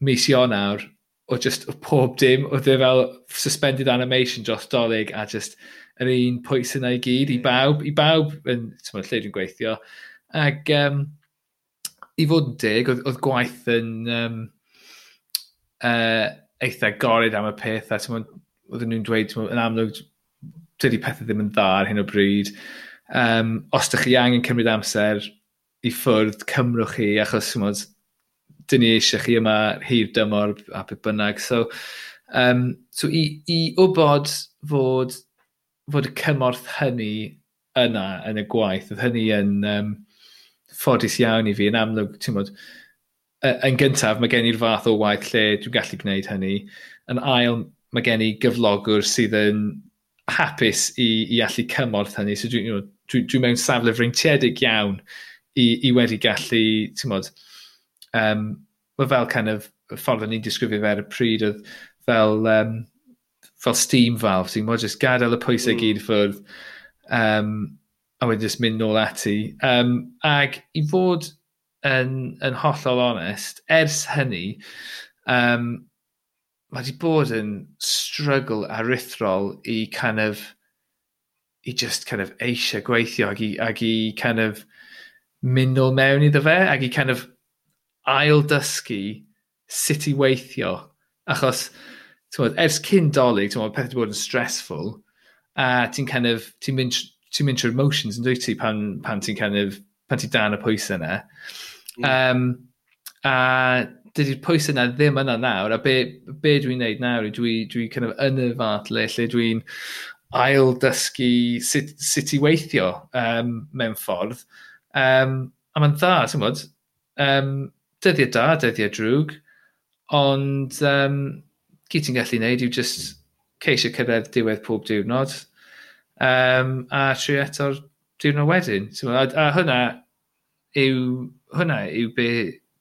mis Ionawr, o just o pob dim, oedd e fel suspended animation dros dolyg a just yr un pwys yna i gyd i bawb, i bawb yn tymod, lle dwi'n gweithio. Ac um, i fod yn dig, oedd, oedd gwaith yn um, uh, eitha gored am y peth, a oedd nhw'n dweud yn amlwg dydy pethau ddim yn dda ar hyn o bryd. Um, os ydych chi angen cymryd amser i ffwrdd, cymrwch chi, achos tymod, dyn ni eisiau chi yma hir dymor a beth bynnag. So, um, so i, i wybod fod, fod y cymorth hynny yna yn y gwaith, oedd hynny yn um, ffodus iawn i fi yn amlwg, ti'n modd, yn gyntaf mae gen i'r fath o waith lle dwi'n gallu gwneud hynny. Yn ail, mae gen i gyflogwr sydd yn hapus i, i allu cymorth hynny. So dwi'n dwi, dwi mewn safle freintiedig iawn i, i wedi gallu, ti'n modd, um, mae fel kind of ffordd o'n i'n disgrifio fe ar y pryd oedd fel, um, fel steam valve, ti'n mwyn just gadael y pwysau mm. gyd ffwrdd um, a wedyn just mynd nôl ati. Um, ag i fod yn, yn hollol onest, ers hynny, um, mae wedi bod yn struggle arithrol i kind of i just kind of eisiau gweithio ag i, ag i kind of mynd nôl mewn iddo fe ag i kind of ail dysgu sut i weithio. Achos, tywod, ers cyn dolyg, ti'n peth wedi bod yn stressful, a ti'n kind of, ti'n mynd, ti mynd trwy'r emotions yn dweud ti pan, pan ti'n kind of, pan ti'n dan y pwysau yna. Mm. Um, a dydy'r pwysau yna ddim yna nawr, a be, be dwi'n neud nawr, dwi, dwi kind of yn y fath le lle dwi'n ail dysgu sut, sut i weithio um, mewn ffordd. Um, a mae'n dda, ti'n bod, um, dyddiau da, dyddiau drwg, ond um, gyd ti'n gallu neud yw just ceisio cyrraedd diwedd pob diwrnod um, a tri eto'r diwrnod wedyn. A, a hwnna yw, hwnna yw be,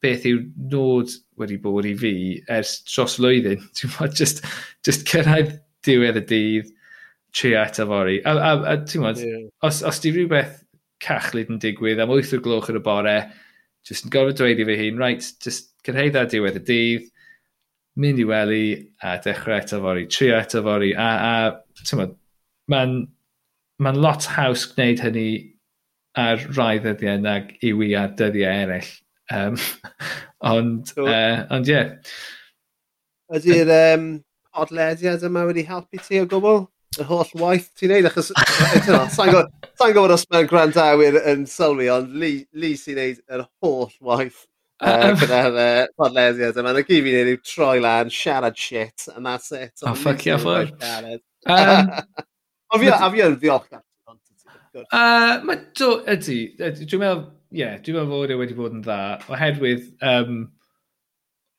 beth yw nod wedi bod i fi ers dros flwyddyn. just, just cyrraedd diwedd y dydd, tri eto fori. A, a, a ti'n yeah. os, os di rhywbeth cachlyd yn digwydd am 8 o'r gloch yn y bore, jyst yn gorfod dweud i fy hun, right, jyst ar diwedd y dydd, mynd i weli a dechrau eto fori, trio eto fori, a, a ti'n mae'n ma lot haws gwneud hynny ar rai ddyddiau nag i wi ar dyddiau eraill. Um, ond, so, uh, ond ie. Yeah. Ydy'r um, podlediad yma wedi helpu ti o gwbl? y holl waith ti'n neud, achos sa'n gwybod os mae'r grandawyr yn sylwi, ond Lee, Lee sy'n neud yr holl waith uh, gyda'r uh, podlediad yma. Na gyd fi'n neud yw troi lan, siarad shit, and that's it. Oh, fuck yeah, fuck. A fi yn ddiolchgar. Uh, mae, do, ydy, dwi'n meddwl, ie, yeah, dwi'n meddwl fod e wedi bod yn dda, oherwydd, um,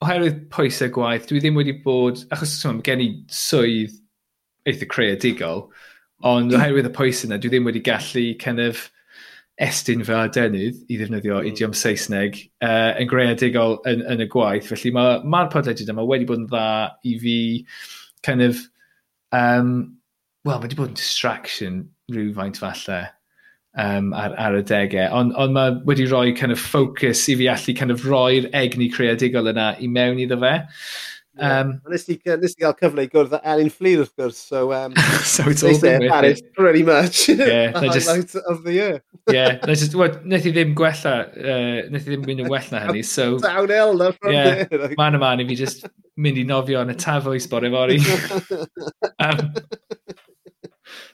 oherwydd pwysau gwaith, dwi ddim wedi bod, achos mae gen i swydd eitha creadigol, ond hmm. oherwydd y pwys yna, dwi ddim wedi gallu kind of estyn fy adenydd i ddefnyddio mm. idiom Saesneg uh, yn greadigol yn, yn y gwaith. Felly mae'r ma, ma podlediad yma wedi bod yn dda i fi kind of, um, well, wedi bod yn distraction rhywfaint falle um, ar, ar y degau, ond on mae wedi rhoi kind of focus i fi allu kind of roi'r egni creadigol yna i mewn iddo fe. Um, yeah. Nes i, nes i gael cyfle i gwrdd â Elin Fleer, wrth gwrs, so... Um, so it's all there, Paris, pretty much. Yeah, the just, highlight of the year. yeah, just, well, nes i ddim gwella, uh, nes i ddim mynd yn well na hynny, so... Downhill, no, from yeah, there. Like. Man a man, i fi just mynd i nofio yn y tafoi sbor efori. um,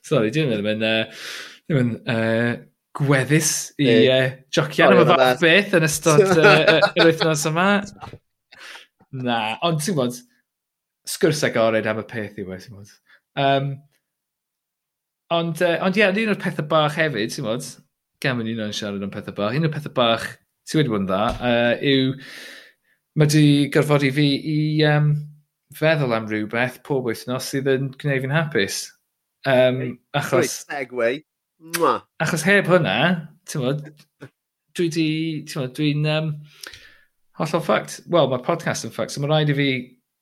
sorry, dwi'n meddwl, mae'n... Uh, dwi'n uh, gweddus i uh, jocian am y fath beth yn ystod uh, yr wythnos yma. Na, ond ti'n bod, sgwrs agored am y peth i wedi ti'n bod. Um, ond, uh, ond ie, yeah, un o'r pethau bach hefyd, ti'n bod, gan mynd un o'n siarad am pethau bach, un o'r pethau bach, ti wedi bod yn dda, uh, yw, mae di gorfod i fi i um, feddwl am rhywbeth pob wythnos sydd yn gwneud fi'n hapus. Um, achos... Segway. Achos heb hwnna, ti'n bod, dwi di, ti'n bod, dwi'n... Um, Hollol ffact. Wel, mae podcast yn ffact, so mae rhaid i fi...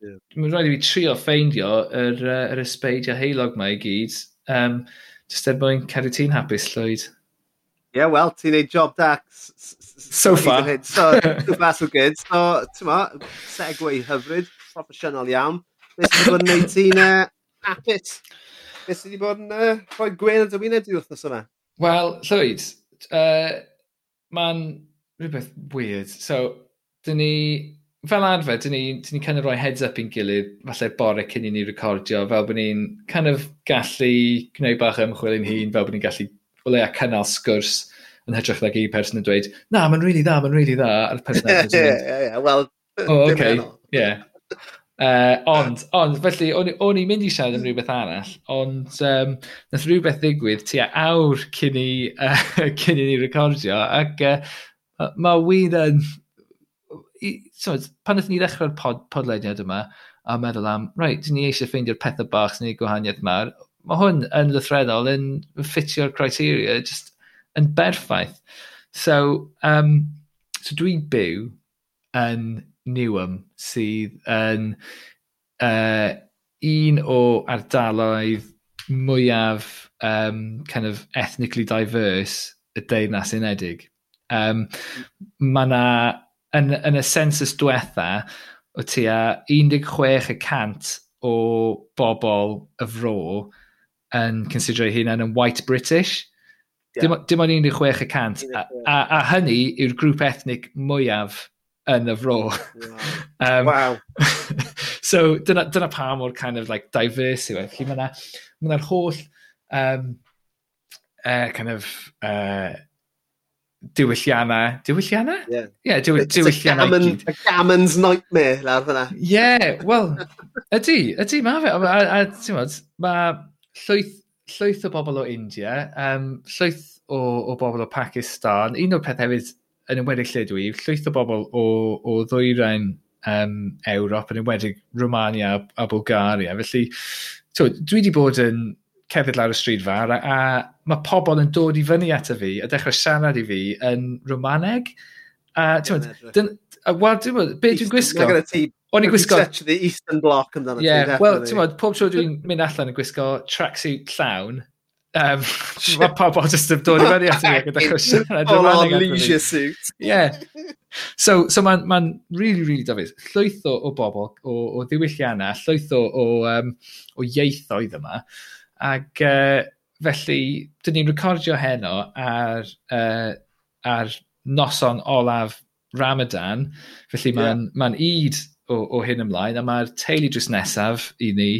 Yeah. Mae'n rhaid i fi trio ffeindio yr, uh, yr ysbeidio heilog mae i gyd. Um, just er mwyn cadw ti'n hapus, Llywyd. Ie, yeah, wel, ti'n neud job da so far. So, so far, so good. So, ti'n ma, segway hyfryd, proffesiynol iawn. Beth sydd wedi bod yn neud ti'n uh, hapus? Beth sydd wedi bod yn uh, rhoi gwen y dywyneb di wrthnos yma? Wel, Llywyd, uh, mae'n rhywbeth weird. So, dyn ni, fel arfer, dyn ni, dyn ni kind of rhoi heads up i'n gilydd, falle bore cyn i ni recordio, fel bod ni'n kind of gallu gwneud bach ymchwil i'n hun, fel bod ni'n gallu o leia cynnal sgwrs yn hytrach nag i person yn dweud, na, mae'n really dda, mae'n really dda, a'r person yn dweud. Ie, ie, ie, wel, O, oce, ie. Uh, ond, ond, felly, o'n i'n mynd i siarad am rhywbeth arall, ond um, nath rhywbeth ddigwydd tua awr cyn i, uh, cyn i ni recordio, ac uh, mae wir yn so, pan ydyn ni ddechrau'r pod, podlediad yma a meddwl am, right, ni eisiau ffeindio'r pethau bach sy'n ei gwahaniaeth mawr, mae hwn yn lythredol yn ffitio'r criteria just yn berffaith. So, um, so dwi'n byw yn Newham sydd yn uh, un o ardaloedd mwyaf um, kind of ethnically diverse y Deyrnas Unedig. Um, mae yna yn, yn y census diwetha, o tua 16 o bobl y fro yn considero hunain yn white British. Yeah. Dim, dim ond 16 y. A, a, a hynny yw'r grŵp ethnic mwyaf yn y fro. Wow. um, wow. so dyna, dyna pa mor kind of like diverse yw e. Felly mae'na ma holl um, uh, kind of uh, diwylliannau. Diwylliannau? Ie, yeah. yeah, diwy, diwylliannau gammon, i gammon's nightmare lawr fyna. Ie, yeah, wel, ydy, ydy, mae fe. A, a, a ti'n modd, mae llwyth, llwyth o bobl o India, um, llwyth o, o bobl o Pakistan. Un o'r peth hefyd yn ymwedig lle dwi, llwyth o bobl o, o ddwyrain um, Ewrop, yn ymwedig Romania a Bulgaria. Felly, to, dwi wedi bod yn cerdded lawr y stryd fawr a, a mae pobl yn dod i fyny ato fi a dechrau siarad i fi yn Romaneg. A ti'n meddwl, wel, ti'n meddwl, be dwi'n gwisgo? O'n i'n gwisgo... the Eastern Bloc amdano. Yeah, well, ti'n meddwl, pob tro dwi'n mynd allan yn gwisgo tracksuit llawn, um, mae pobl jyst yn dod i fyny ato fi ac yn dechrau siarad Romaneg ato leisure suit. Yeah. So, so mae'n ma really, really dofus. Llwyth o, o bobl, o, o ddiwylliannau, llwyth o, o, um, o ieithoedd yma. Ac uh, felly, dyn ni'n recordio heno ar, uh, ar noson olaf Ramadan. Felly mae'n yeah. ma id o, o hyn ymlaen, a mae'r teulu drws nesaf i ni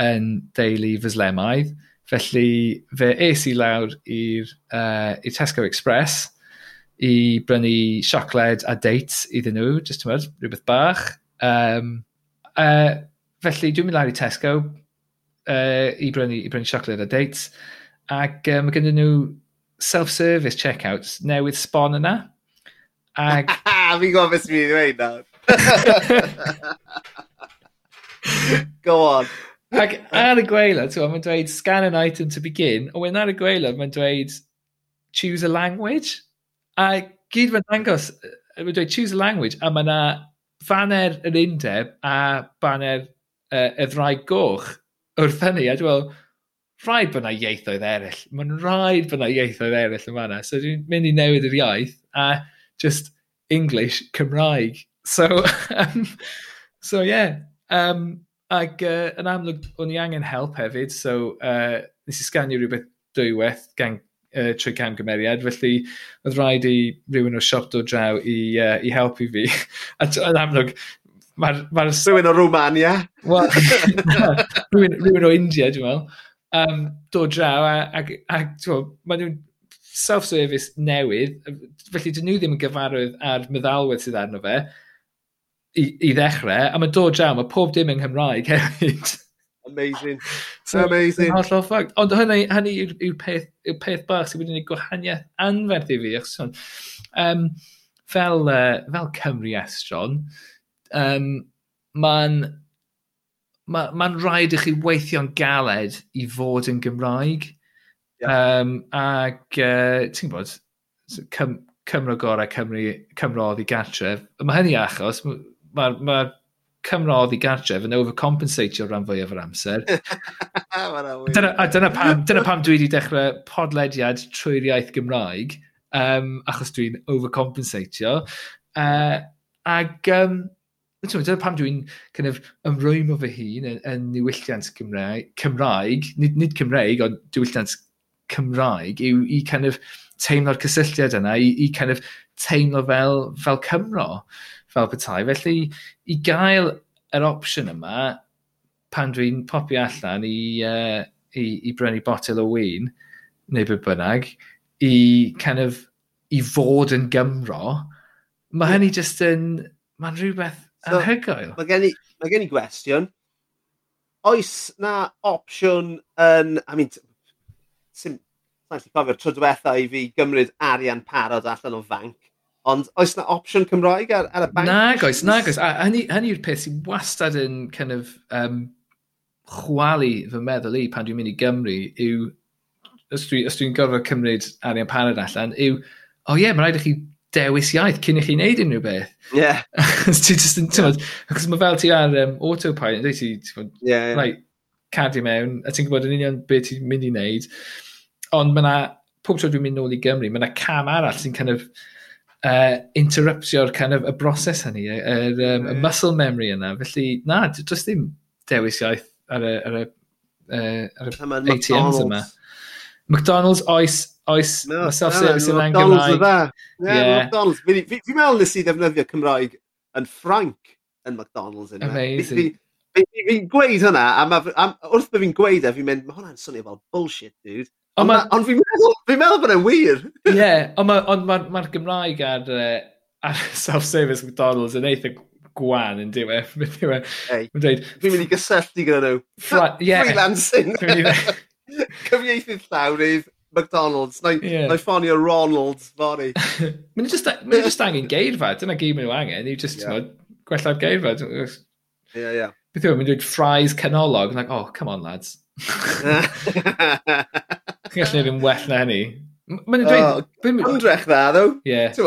yn deulu fyslemaidd. Felly fe es i lawr i'r uh, Tesco Express i brynu siocled a dates iddyn nhw, jyst tymod, rhywbeth bach. Um, uh, felly dwi'n mynd lawr i Tesco, uh, i brynu, i brynu siocled a dates. Ac mae um, gyda nhw self-service checkouts newydd sbon yna. Ag... Fi'n gwybod beth sy'n dweud nawr. Go on. Ac ar y gweilad, mae'n dweud scan an item to begin, a wedyn ar y gweilad mae'n dweud choose a language. A gyd mae'n dangos, mae'n dweud choose a language, a mae yna faner yr undeb a baner uh, y ddraig goch wrth hynny, a dwi'n meddwl, rhaid bod yna ieithoedd eraill. Mae'n rhaid bod yna ieithoedd eraill yn fanna. So dwi'n mynd i newid yr iaith a just English Cymraeg. So, um, so yeah. Um, ac uh, yn amlwg, o'n i angen help hefyd. So, uh, nes i sganio rhywbeth dwywaith gan uh, trwy camgymeriad, felly oedd rhaid i rhywun o siop dod draw i, uh, i helpu fi. a yn amlwg, Mae'r... Ma rhywun o Rwmania. Wel, rhywun, rhywun o India, dwi'n meddwl. Um, dod draw, a, a, a maen nhw'n self-service newydd, felly dyn nhw ddim yn gyfarwydd ar meddalwedd sydd arno fe i, i ddechrau, a mae dod draw, mae pob dim yng Nghymraeg hefyd. Amazing. So, Amazing. Hollol ffag. Ond hynny, hynny yw'r peth, yw peth bach sydd wedi'n ei gwahaniaeth anferth i fi. Achos, um, fel, uh, fel Cymru Estron, um, mae'n mae'n ma rhaid i chi weithio'n galed i fod yn Gymraeg. Yeah. Um, ac uh, ti'n gwybod, Cym Cymro gorau Cymru, Cymrodd i gartref. Mae hynny achos, mae'r ma, ma Cymrodd i gartref yn overcompensatio rhan fwyaf o'r amser. dyna, a dyna pam, dyna pam dwi wedi dechrau podlediad trwy'r iaith Gymraeg, um, achos dwi'n overcompensatio. Uh, ac um, Dyna pam dwi'n kind of, ymrwymo fy hun yn, yn niwylliant Cymraeg, Cymraeg nid, nid Cymraeg, ond diwylliant Cymraeg, yw i kind of teimlo'r cysylltiad yna, i, i kind of teimlo fel, fel Cymro, fel petai. Felly, i gael yr opsiwn yma, pan dwi'n popio allan i, uh, i, i brynu botel o wyn, neu beth bynnag, i kind of, i fod yn Gymro, mae hynny just yn, mae'n rhywbeth So, Anhygoel. Mae gen, i, mae gen i gwestiwn. Oes na opsiwn yn... I mean, sy'n gallu cofio'r tro diwetha i fi gymryd arian parod allan o fanc. Ond oes na opsiwn Cymraeg ar, ar y bank? Nag oes, nag oes. A hynny, yw'r peth sy'n wastad yn kind of, um, chwalu fy meddwl i pan dwi'n mynd i Gymru yw, os dwi'n dwi gorfod cymryd arian parod allan, yw, o oh ie, yeah, mae rhaid i chi dewis iaith cyn i chi wneud unrhyw beth. Ie. Yeah. ti just yn tymod, achos mae fel ti ar um, autopilot, dwi ti, ti'n yeah, yeah. Right, cadw mewn, a ti'n gwybod yn union beth ti'n mynd i wneud. Ond mae yna, pob tro dwi'n mynd nôl i Gymru, mae yna cam arall sy'n kind of, uh, interruptio'r kind of, y broses hynny, y, er, um, yeah. y muscle memory yna. Felly, na, does ddim dewis iaith ar y, ar y, uh, ar y ATMs McDonald's. yma. McDonald's oes oes, no, mae self-service yn yna'n Gymraeg. Ie, yeah, McDonald's. Fi'n fi, fi meddwl nes i ddefnyddio Cymraeg yn Ffranc yn McDonald's. Yna. Amazing. Fi'n fi, gweud hynna, a ma, a wrth bod fi'n gweud e, fi'n mynd, mae hwnna'n swnio fel bullshit, dude. Ond ma... on fi'n meddwl, fi meddwl bod e'n wir. Ie, yeah, ond mae'r ma, ma Gymraeg ar, uh, ar self-service McDonald's yn eitha gwan yn diwe. Hey, dweud, fi'n mynd i gysylltu gyda nhw. Freelancing. Cyfieithydd llawrydd, McDonald's. Neu, yeah. neu ffonio Ronald's fori. Mae'n just, ma just angen geirfa. Dyna gyd mae'n angen. Yw just, yeah. Gwella'r geirfa. Ie, yeah, ie. Yeah. Beth yw'n mynd i'n fries canolog. Like, oh, come on, lads. Chi'n gallu neud yn well na hynny. Mae'n dweud... Oh, Andrech dda, ddo. Ie. Ti'n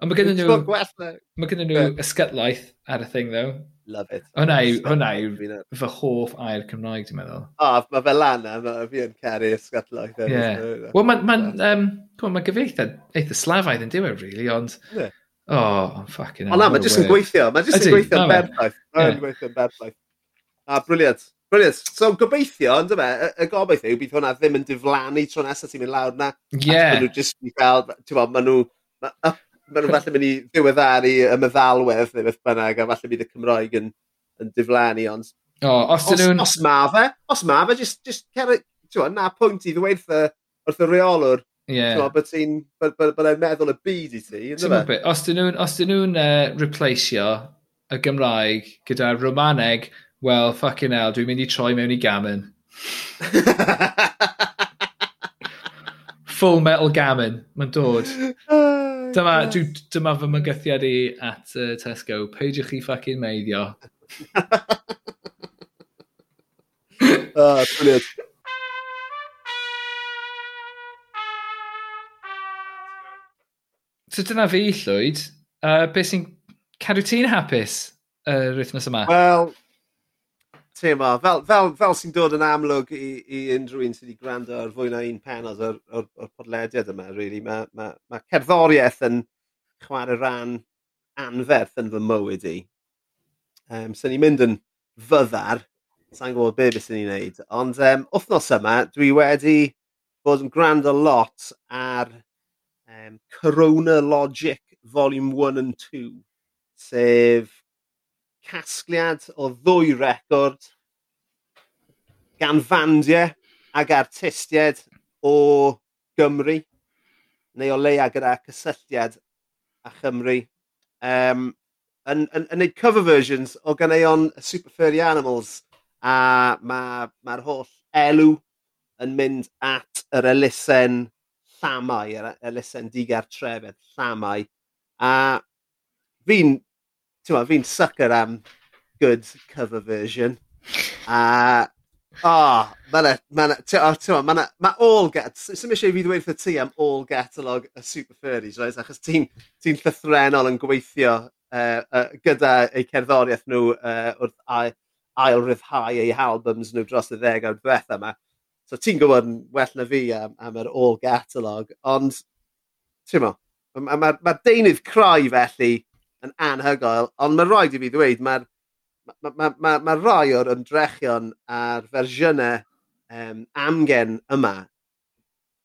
Ond mae gennym nhw... Mae gennym nhw ysgytlaeth ar y thing, ddo. Love it. Hwna yw, hwna yw fy hoff air Cymraeg, ti'n meddwl. O, oh, mae fel lan mae fi yn caru ysgatlau. Yeah. Wel, mae'n ma, um, ma gyfeitha eitha slafaidd yn diwedd, really, ond... Yeah. Oh, fucking hell. O na, mae'n jyst yn gweithio. Mae'n jyst yn gweithio yn berffaith. Mae'n gweithio yn berffaith. A, briliant. Briliant. So gobeithio, ond yma, y gobeithio yw bydd hwnna ddim yn diflannu tro nesaf ti'n mynd lawr na. Ie. Yeah. Maen nhw jyst yn cael, ti'n bod, maen nhw ma, up maen nhw falle mynd i ddiweddaru y meddalwedd neu beth bynnag, a falle bydd y Cymroeg yn, yn diflannu, ond... O, os, os, nhw'n... Os ma fe, os ma fe, just, just cer... ti'n na pwynt i ddweud wrth y reolwr, yeah. bod ti'n, bod e'n meddwl y byd i ti, ynddo fe? Os dyn nhw'n nhw uh, replaceio y Gymraeg gyda Romaneg, well, fucking hell, dwi'n mynd i troi mewn i gamen. Full metal gamen, mae'n dod. Ah dyma, dwi, dyma fy mygythiad i at uh, Tesco. Peidiwch chi ffucking meiddio. ah, brilliant. So dyna fi, Llwyd. Uh, beth sy'n cadw ti'n hapus yr uh, wythnos yma? Wel, teimlo, fel, fel, fel sy'n dod yn amlwg i, i unrhyw un sydd wedi gwrando ar fwy na un penod o'r, or, or podlediad yma, really. Mae ma, ma cerddoriaeth yn chwarae rhan anferth yn fy mywyd i. Um, so ni'n mynd yn fyddar, sa'n gwybod be bys ni'n neud, ond um, wythnos yma dwi wedi bod yn gwrando lot ar um, Corona Logic Volume 1 and 2, sef casgliad o ddwy record gan fandiau ag artistiaid o Gymru neu o leia gyda cysylltiad a Chymru. Um, yn, yn, yn neud cover versions o ganeuon Super Furry Animals a mae'r ma, holl elw yn mynd at yr elusen llamau, yr e-, elusen digartrefedd llamau. A fi'n Tewa, fi'n sucker am good cover version. A... oh, mae'na... Mae ma ma all get... Sdim eisiau fi ddweud wrth ti am all gatalog y Super Furries, right? Achos ti'n ti llythrenol yn gweithio uh, uh, gyda eu cerddoriaeth nhw uh, wrth ail, ail ryddhau eu albums nhw dros y ddegawd diwetha yma. So ti'n gwybod yn well na fi am, am yr all gatalog, ond ti'n mo, mae'r ma, ma, ma deunydd crau felly yn anhygoel, ond mae rhaid i fi ddweud, mae'r ma, ma, ma, ma rai o'r ymdrechion a'r fersiynau um, amgen yma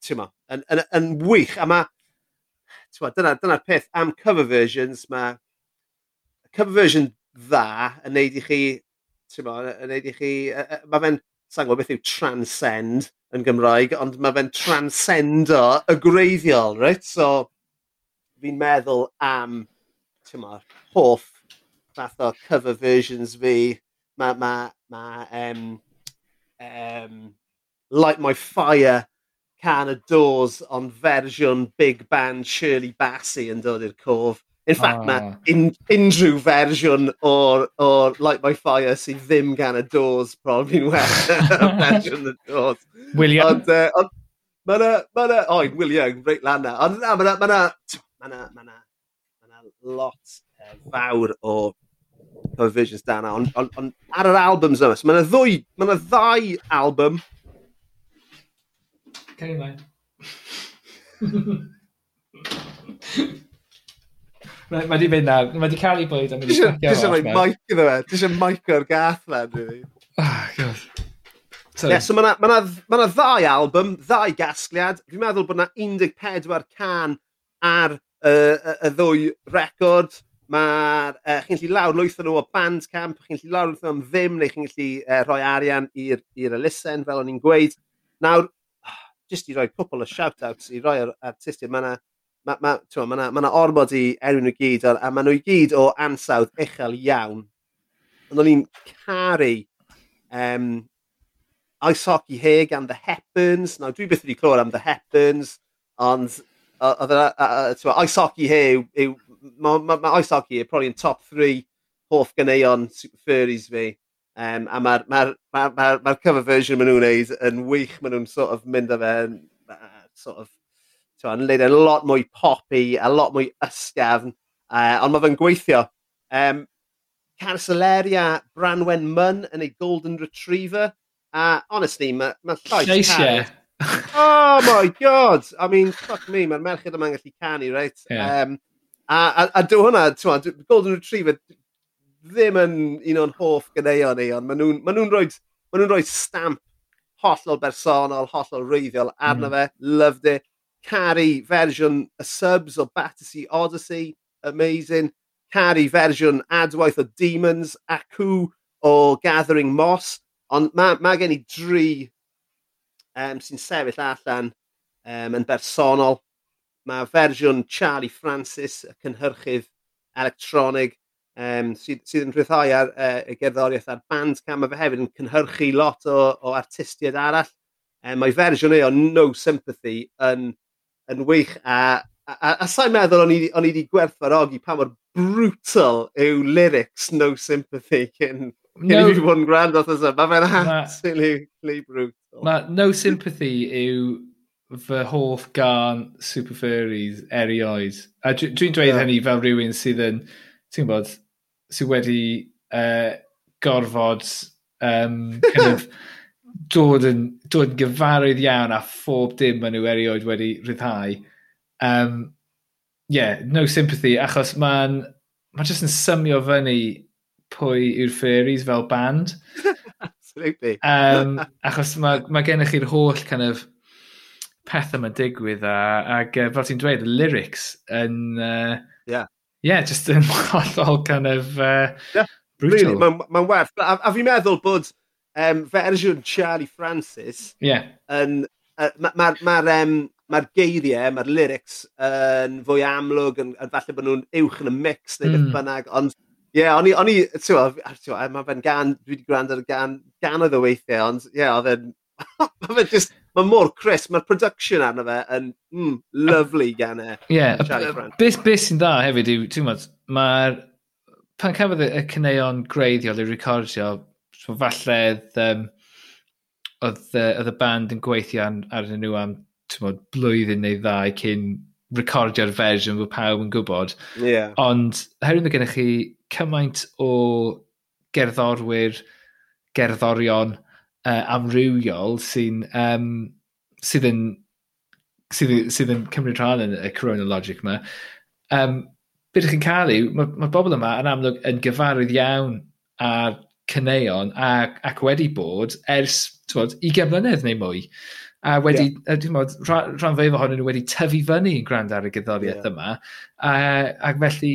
ti'n ma, yn, yn, yn, wych. A mae, dyna'r dyna peth am cover versions, mae cover version dda yn neud i chi, ti'n ma, yn neud i chi, mae fe'n, sa'n gwybod beth yw transcend yn Gymraeg, ond mae fe'n transcendo y greiddiol, right? So, fi'n meddwl am tyma, hoff fath o cover versions fi. Mae ma, ma, um, um, Light My Fire can y Doors ond fersiwn big band Shirley Bassey yn dod i'r cof. In fact, oh. Ah. mae un, unrhyw fersiwn o'r, or Light My Fire sydd ddim gan y Doors, probably yn well, fersiwn y Doors. William? Ond, uh, ond mae yna, ma oed, William, reit lan na. Ond na, mae yna, mae yna, mae yna, lot uh, fawr o provisions dan ond on, on, ar yr albums yma. So, mae yna ddwy, mae yna ddau album. Cain okay, Mae wedi mynd nawr, mae wedi cael ei bwyd am wedi sbacio. Ti'n rhoi mic iddo fe, ti'n rhoi mic o'r gath fe. dwi. Ah, oh, god. Yeah, so mae yna ma, na, ma ddau album, ddau gasgliad. Fi'n meddwl bod yna 14 can ar y, y ddwy record. Mae'r uh, chi'n gallu lawr lwytho nhw o Bandcamp, chi'n gallu lawr lwytho nhw am ddim, neu chi'n gallu uh, rhoi arian i'r elusen, fel o'n i'n gweud. Nawr, jyst i roi cwpl o shout-outs i roi'r artistiaid, mae yna ma, ma, ma, ma, ma ormod i enw nhw gyd, a, a maen nhw i gyd o ansawdd uchel iawn. Ond o'n i'n caru um, Ice Hockey Hig am The Hepburns. Nawr, dwi beth wedi clywed am The Hepburns, ond oedd yna, oes hoci he yw, mae ma, ma oes yw probably yn top 3 hoff ganeuon furries fi. Um, a mae'r ma ma ma ma cover version maen nhw'n neud yn wych, maen nhw'n sort of mynd â fe uh, sort of, yn leid a e lot mwy poppy, a lot mwy ysgafn, uh, ond mae fe'n gweithio. Um, Cancelaria Branwen Munn yn ei Golden Retriever, a honestly, mae ma llais... Lleisiau. oh my god! I mean, fuck me, mae'r merched yma'n gallu canu, reit? Yeah. Um, a, a, a do hwnna, twad, Golden Retriever ddim yn un o'n hoff gyneuon ni, ond maen nhw'n ma nhw rhoi, ma nhw rhoi stamp hollol bersonol, hollol reiddiol arno mm. fe. Loved it. Caru fersiwn y subs o Battersea Odyssey. Amazing. Caru fersiwn adwaith o Demons. Acw o Gathering Moss. Ond mae ma gen i dri um, sy'n sefyll allan um, yn bersonol. Mae fersiwn Charlie Francis, y cynhyrchydd electronig, um, sydd, sydd yn rhyddhau ar uh, y gerddoriaeth ar Bandcamp. Mae fe hefyd yn cynhyrchu lot o, o artistiaid arall. Um, mae fersiwn ei o No Sympathy yn, yn wych a A, a, a sa'n meddwl o'n i wedi gwerthfarogi pa mor brutal yw lyrics No Sympathy cyn No. Can you yn gwrando off yma, Mae fe'n absolutely brutal. Mae no sympathy yw fy hoff gan Super Furries erioed. A dwi'n dwi dweud yeah. hynny fel rhywun sydd yn, ti'n bod, sydd wedi uh, gorfod um, kind of, dod, yn, dod yn gyfarwydd iawn a phob dim maen nhw erioed wedi rhyddhau. Um, yeah, no sympathy, achos mae'n ma jyst yn symio fyny pwy yw'r fairies fel band. Absolutely. um, achos mae ma gennych chi'r holl kind of pethau mae'n digwydd a, ac uh, fel ti'n dweud, y lyrics yn... Uh, yeah. Yeah, just yn hollol kind of uh, yeah, brutal. Really, mae'n ma werth. A, a fi'n meddwl bod um, fersiwn er Charlie Francis yeah. yn... Uh, Mae'r ma, ma, ma um, mae'r geiriau, mae'r lyrics yn fwy amlwg, yn, yn falle bod nhw'n uwch yn y mix neu mm. beth bynnag, ond Ie, yeah, o'n i, o'n i, ti'n t'wod, ma' fe'n gan, dwi wedi gwrando ar y gan, oedd y weithiau, ond ie, yeah, oedd e'n, mae fe'n just, mae mor crisp, mae'r production arno fe yn, mm, lovely gan e. Ie, beth beth sy'n dda hefyd yw, ti'n gwybod, mae'r, pan cafodd y cyneuon greiddiol i recordio, so falle, um, oedd, oedd y band yn gweithio ar, arnyn nhw am, ti'n gwybod, blwyddyn neu ddau cyn recordio'r fersiwn fod pawb yn gwybod. Yeah. Ond, herwydd mae gennych chi cymaint o gerddorwyr, gerddorion uh, amrywiol sy'n um, sydd yn sydd, sydd yn cymryd rhan yn y chronologic yma. Um, beth ydych chi'n cael yw, mae'r ma bobl yma yn amlwg yn gyfarwydd iawn a'r cyneuon ac, ac wedi bod ers twod, 20 mlynedd neu mwy. A wedi, yeah. dwi'n modd, rhan fwyaf ohonyn nhw wedi tyfu fyny yn gwrando ar y gyddoriaeth yeah. yma. A, ac felly,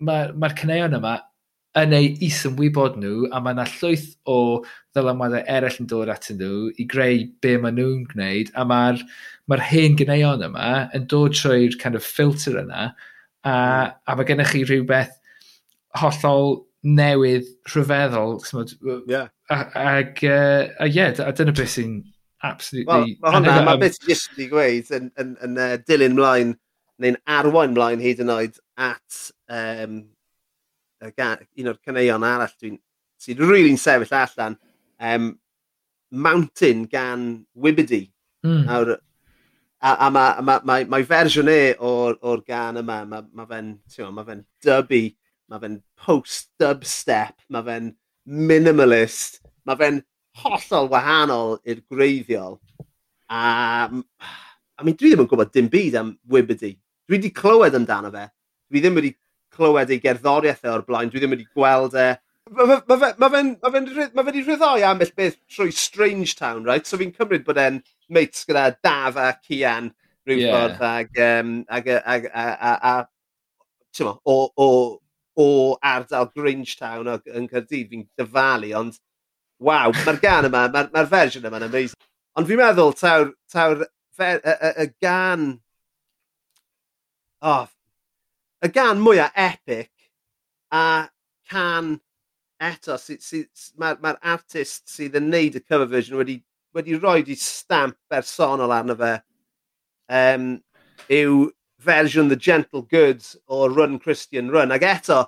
mae'r ma, ma cyneuon yma yn ei is yn wybod nhw a mae yna llwyth o ddylanwadau eraill yn dod at nhw i greu be maen nhw'n gwneud a mae'r ma, hen gyneuon yma yn dod trwy'r kind of filter yna a, a mae gennych chi rhywbeth hollol newydd rhyfeddol yeah. ag uh, a ie yeah, a dyna beth sy'n absolutely well, mae hwnna, mae beth i jyst wedi gweud yn, yn, yn, uh, dilyn mlaen neu'n arwain mlaen hyd yn oed at um, un o'r cyneuon arall dwi'n sy'n rili'n sefyll allan um, Mountain gan Wibidi mm. Awr, a, a mae ma, ma, ma fersiwn e o'r, or gan yma mae ma fe'n ma fe dubby mae fe'n post dubstep mae fe'n minimalist mae fe'n hollol wahanol i'r greiddiol a I mean, dwi ddim yn gwybod dim byd am Wibidi Dwi wedi clywed amdano fe. Dwi ddim wedi clywed ei gerddoriaeth e o'r blaen. Dwi ddim wedi gweld e. Mae fe'n ma fe, ma ma ma fe rhyddoi ambell beth trwy Strange Town, right? So fi'n cymryd bod e'n mates gyda Daf a Cian rhyw yeah. ffordd ag, um, ag, ag, ag, a, a, a, a, o, o, o ardal Grangetown yn Cyrdydd, fi'n dyfalu, ond waw, mae'r gan yma, mae'r ma fersiwn yma'n amazing. Ond fi'n meddwl, taw'r, taw y, y, y gan oh, y gan mwyaf epic a can eto sy sy mae'r ma'r artist sydd yn neud y cover version wedi wedi roid 'i stamp bersonol arno fe um, yw fersiwn The Gentle Goods o Run Christian Run Ac eto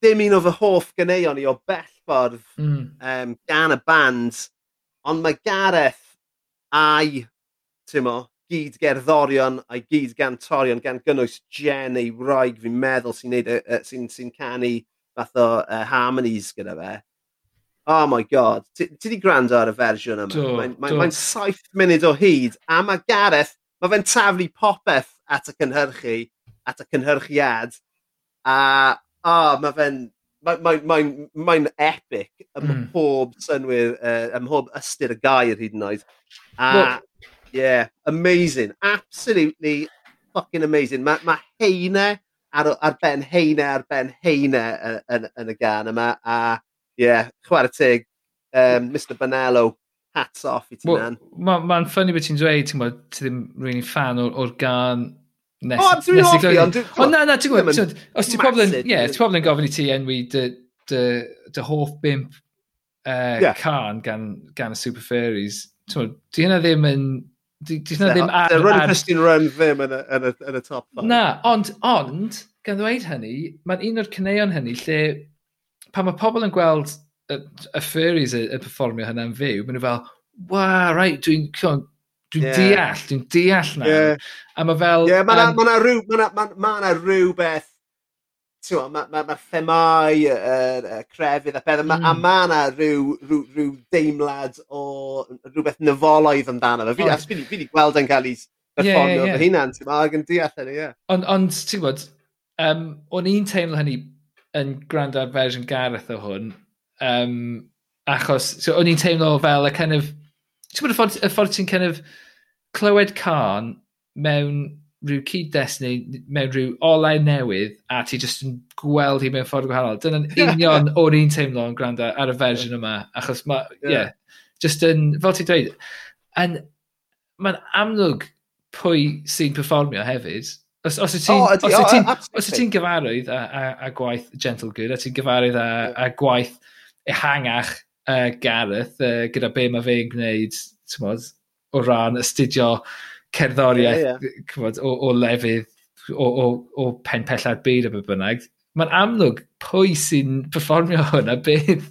dim un o fy hoff ganeuon i o bell ffordd... mm. um, gan y band ond mae Gareth a'i t'mo' gyd gerddorion a'i gyd gantorion gan gynnwys Jen ei Wraig fi'n meddwl sy'n uh, sy, sy canu fath o uh, harmonies gyda fe. Oh my god, ti di gwrando ar y fersiwn yma? Mae'n mae, mae saith munud o hyd, a mae Gareth, mae fe'n taflu popeth at y cynhyrchu, at y cynhyrchiad, a oh, mae fe'n mae'n mae, mae, mae epic ym mm. mhob synwyr, uh, ym mhob ystyr y gair hyd yn oed. A well, Yeah, amazing. Absolutely fucking amazing. Mae ma heine ar, ar ben heine ar ben heine yn, yn y gan yma. A yeah, chwarae teg, um, Mr Bonello, hats off i ti well, man. Mae'n ma, ma ffynnu beth ti'n dweud, ti'n bod, ti ddim really fan o'r gan nes, oh, nes i glywed. Ond oh, na, na, ti'n gwybod, os ti'n pobl yn, gofyn i ti enwi dy, dy, dy hoff bimp uh, yeah. can gan, gan y Super Fairies, ti'n gwybod, di hynna ddim yn Dyna ddim ar... Dyna run Christian Run ddim yn y, yn y, yn y top 5. Na, ond, ond, gan ddweud hynny, mae'n un o'r cyneuon hynny lle pan mae pobl yn gweld y, y furries yn performio hynna'n fyw, maen nhw fel, wa, right, dwi'n dwi yeah. deall, dwi'n deall na. Yeah. A mae fel... Ie, yeah, mae yna um, ma rhyw, ma na, ma, ma rhyw beth t'mo' ma' ma' ma'r themâu y yr y crefydd a pethau, mm. ...a hmm. mae yna rhyw, rhyw rhyw deimlad o rhywbeth nafolaidd amdano fe. Fi... A fi fi 'di gweld yn cael ei berfformio... yeah, yeah, yeah. ...fy hunan t'mo' ag yn deall hynny ie. Ond on, ti'n 'bod um, o'n i'n teimlo hynny yn gwrando ar fersiwn Gareth o hwn um, achos so o'n i'n teimlo fel y kind of t'mod y ffordd y ffordd ti'n kind of clywed can mewn rhyw cyd-destun mewn rhyw olau newydd a ti jyst yn gweld hi mewn ffordd gwahanol. Dyna'n union o'r un teimlo yn gwrando ar y fersiwn yma. Achos mae, ie, yeah. yeah, jyst yn, fel ti'n dweud, yn, mae'n amlwg pwy sy'n performio hefyd. Os, os ti'n oh, os oh, ti, ti gyfarwydd a, a, a, gwaith Gentle Good, a ti'n gyfarwydd a, a gwaith ehangach uh, Gareth uh, gyda be mae fe'n gwneud, ti'n o ran astudio cerddoriaeth yeah, yeah. Cymod, o, o lefydd o, o, o pen pellad byd o bynnag, mae'n amlwg pwy sy'n performio hwnna bydd.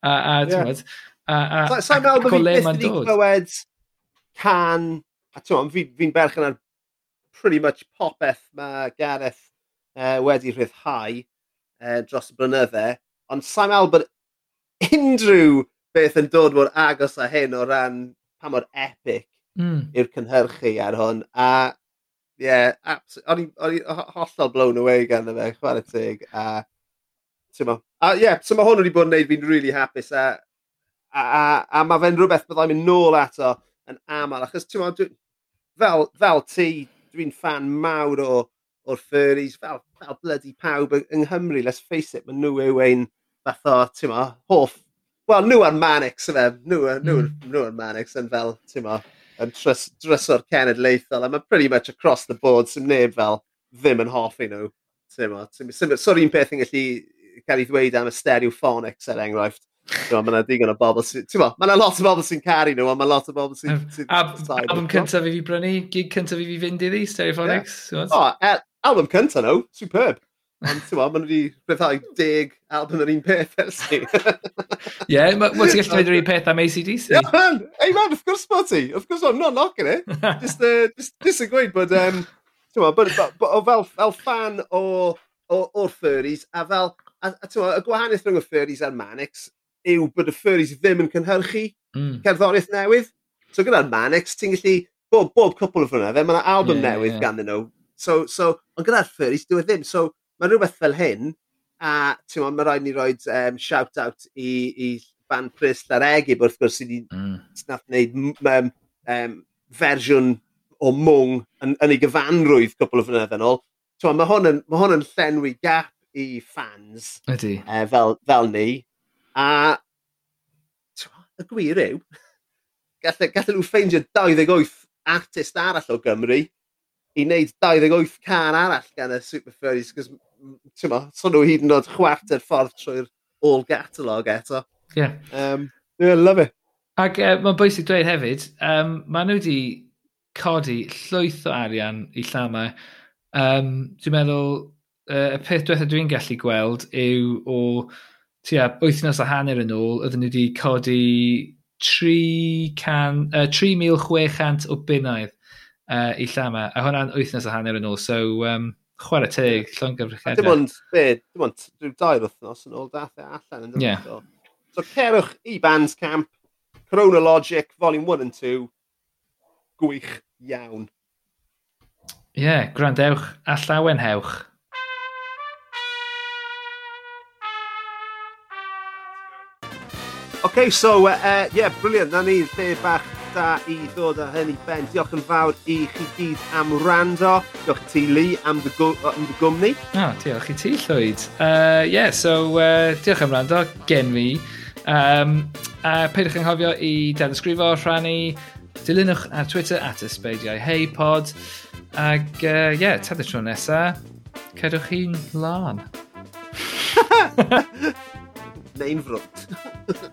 A, a, yeah. Mod, a, a, so, so a, a, a, a, a, clywed can, a ti'n fi'n fi berchen ar pretty much popeth mae Gareth uh, wedi rhyddhau uh, dros y blynydde, ond sa'n meddwl bod unrhyw beth yn dod mor agos a hyn o ran pa mor epic mm. i'r cynhyrchu ar hwn. A ie, yeah, o'n i hollol blown away gan y fe, chwarae teg. A, tyma. a ie, yeah, so mae hwn wedi bod yn gwneud fi'n really hapus. A, a, a, a mae fe'n rhywbeth byddai'n mynd nôl ato yn aml. Achos ti'n dwi, fel, fel ti, dwi'n fan mawr o o'r furries, fel, fel bloody pawb yng Nghymru, let's face it, mae nhw yw ein fath o, ti'n hoff Wel, nhw ar Manix, yfe. Nhw, nhw, mm. nhw ar Manix yn fel, ti'n mo, yn trys, drysor cenedlaethol, a mae pretty much across the board, sy'n neb fel ddim yn hoffi nhw. Sor un peth yn gallu cael ei ddweud am y stereophonics er enghraifft. Mae yna digon o bobl sy'n... Mae yna lot o bobl sy'n caru nhw, ond mae lot o bobl sy'n... Album cyntaf i fi brynu, gig cyntaf i fi fynd iddi, Stereophonics. Yeah. Oh, e, album cyntaf nhw, superb. Ond ti'n meddwl, maen nhw wedi rhyddhau deg album yr un peth ers ni. Ie, mae ti'n gallu dweud yr un peth am ACDC? Ie, man! Ei, man, wrth gwrs bod ti! Wrth gwrs, I'm not knocking it. Just, uh, just, just yn gweud bod, um, ti'n meddwl, fel, fel fan o, o, o'r furries, a fel, a, a ti'n meddwl, y gwahaniaeth rhwng y furries a'r manix yw bod y furries ddim yn cynhyrchu mm. cerddoriaeth newydd. So gyda'r manix, ti'n gallu, bob, bob cwpl o fyna, fe mae yna album yeah, newydd yeah. ganddyn nhw. So, so, ond gyda'r furries, dwi e ddim. So, mae rhywbeth fel hyn a t'mod mae rhaid ni roed um, shout out i i band Pris Laregib, wrth gwrs sydd wedi mm. ...nath wneud um, yym fersiwn o Mwng yn yn ei gyfanrwydd cwbl o flynedd yn ôl. Mae hwn yn ma' hwn yn llenwi gap i fans. Ydi. Yy fel fel ni a y gwir yw galle gallen nhw ffeindio dau ddeg wyth artist arall o Gymru i wneud 28 ddeg arall gan y Super Furries 'c'os ti'n ma, son nhw hyd yn oed chwarter ffordd trwy'r all catalog eto. Yeah. Um, yeah, love it. Ac uh, mae'n bwysig dweud hefyd, um, maen nhw wedi codi llwyth o arian i llamau. Um, dwi'n meddwl, uh, y peth diwethaf dwi'n gallu gweld yw o tua wythnos a hanner yn ôl, oedden nhw wedi codi 3,600 uh, o bunnaidd uh, i llama, a hwnna'n wythnos a hanner yn ôl. So, um, chwarae teg, llon gyfrichedd. Dim ond, be, dim ond, rhyw dair wythnos yn ôl dath e allan. Yn yeah. So, so cerwch i Bandcamp, Chronologic, Volume 1 and 2, gwych iawn. Ie, yeah, gwrandewch a llawenhewch. OK, so, uh, uh yeah, brilliant. Na ni lle bach da i ddod â hyn i ben. Diolch yn fawr i chi gyd am rando. Diolch i ti, Lee, am dy, am dy gwmni. O, oh, diolch i ti, Llwyd. Uh, yeah, so uh, diolch am rando gen fi. Um, uh, peidwch yn hofio i danysgrifo, rhannu, dilynwch ar Twitter at ysbeidiau heipod. Ac ie, uh, yeah, tad y tro nesa, cedwch chi'n lan. Neu'n frwnt.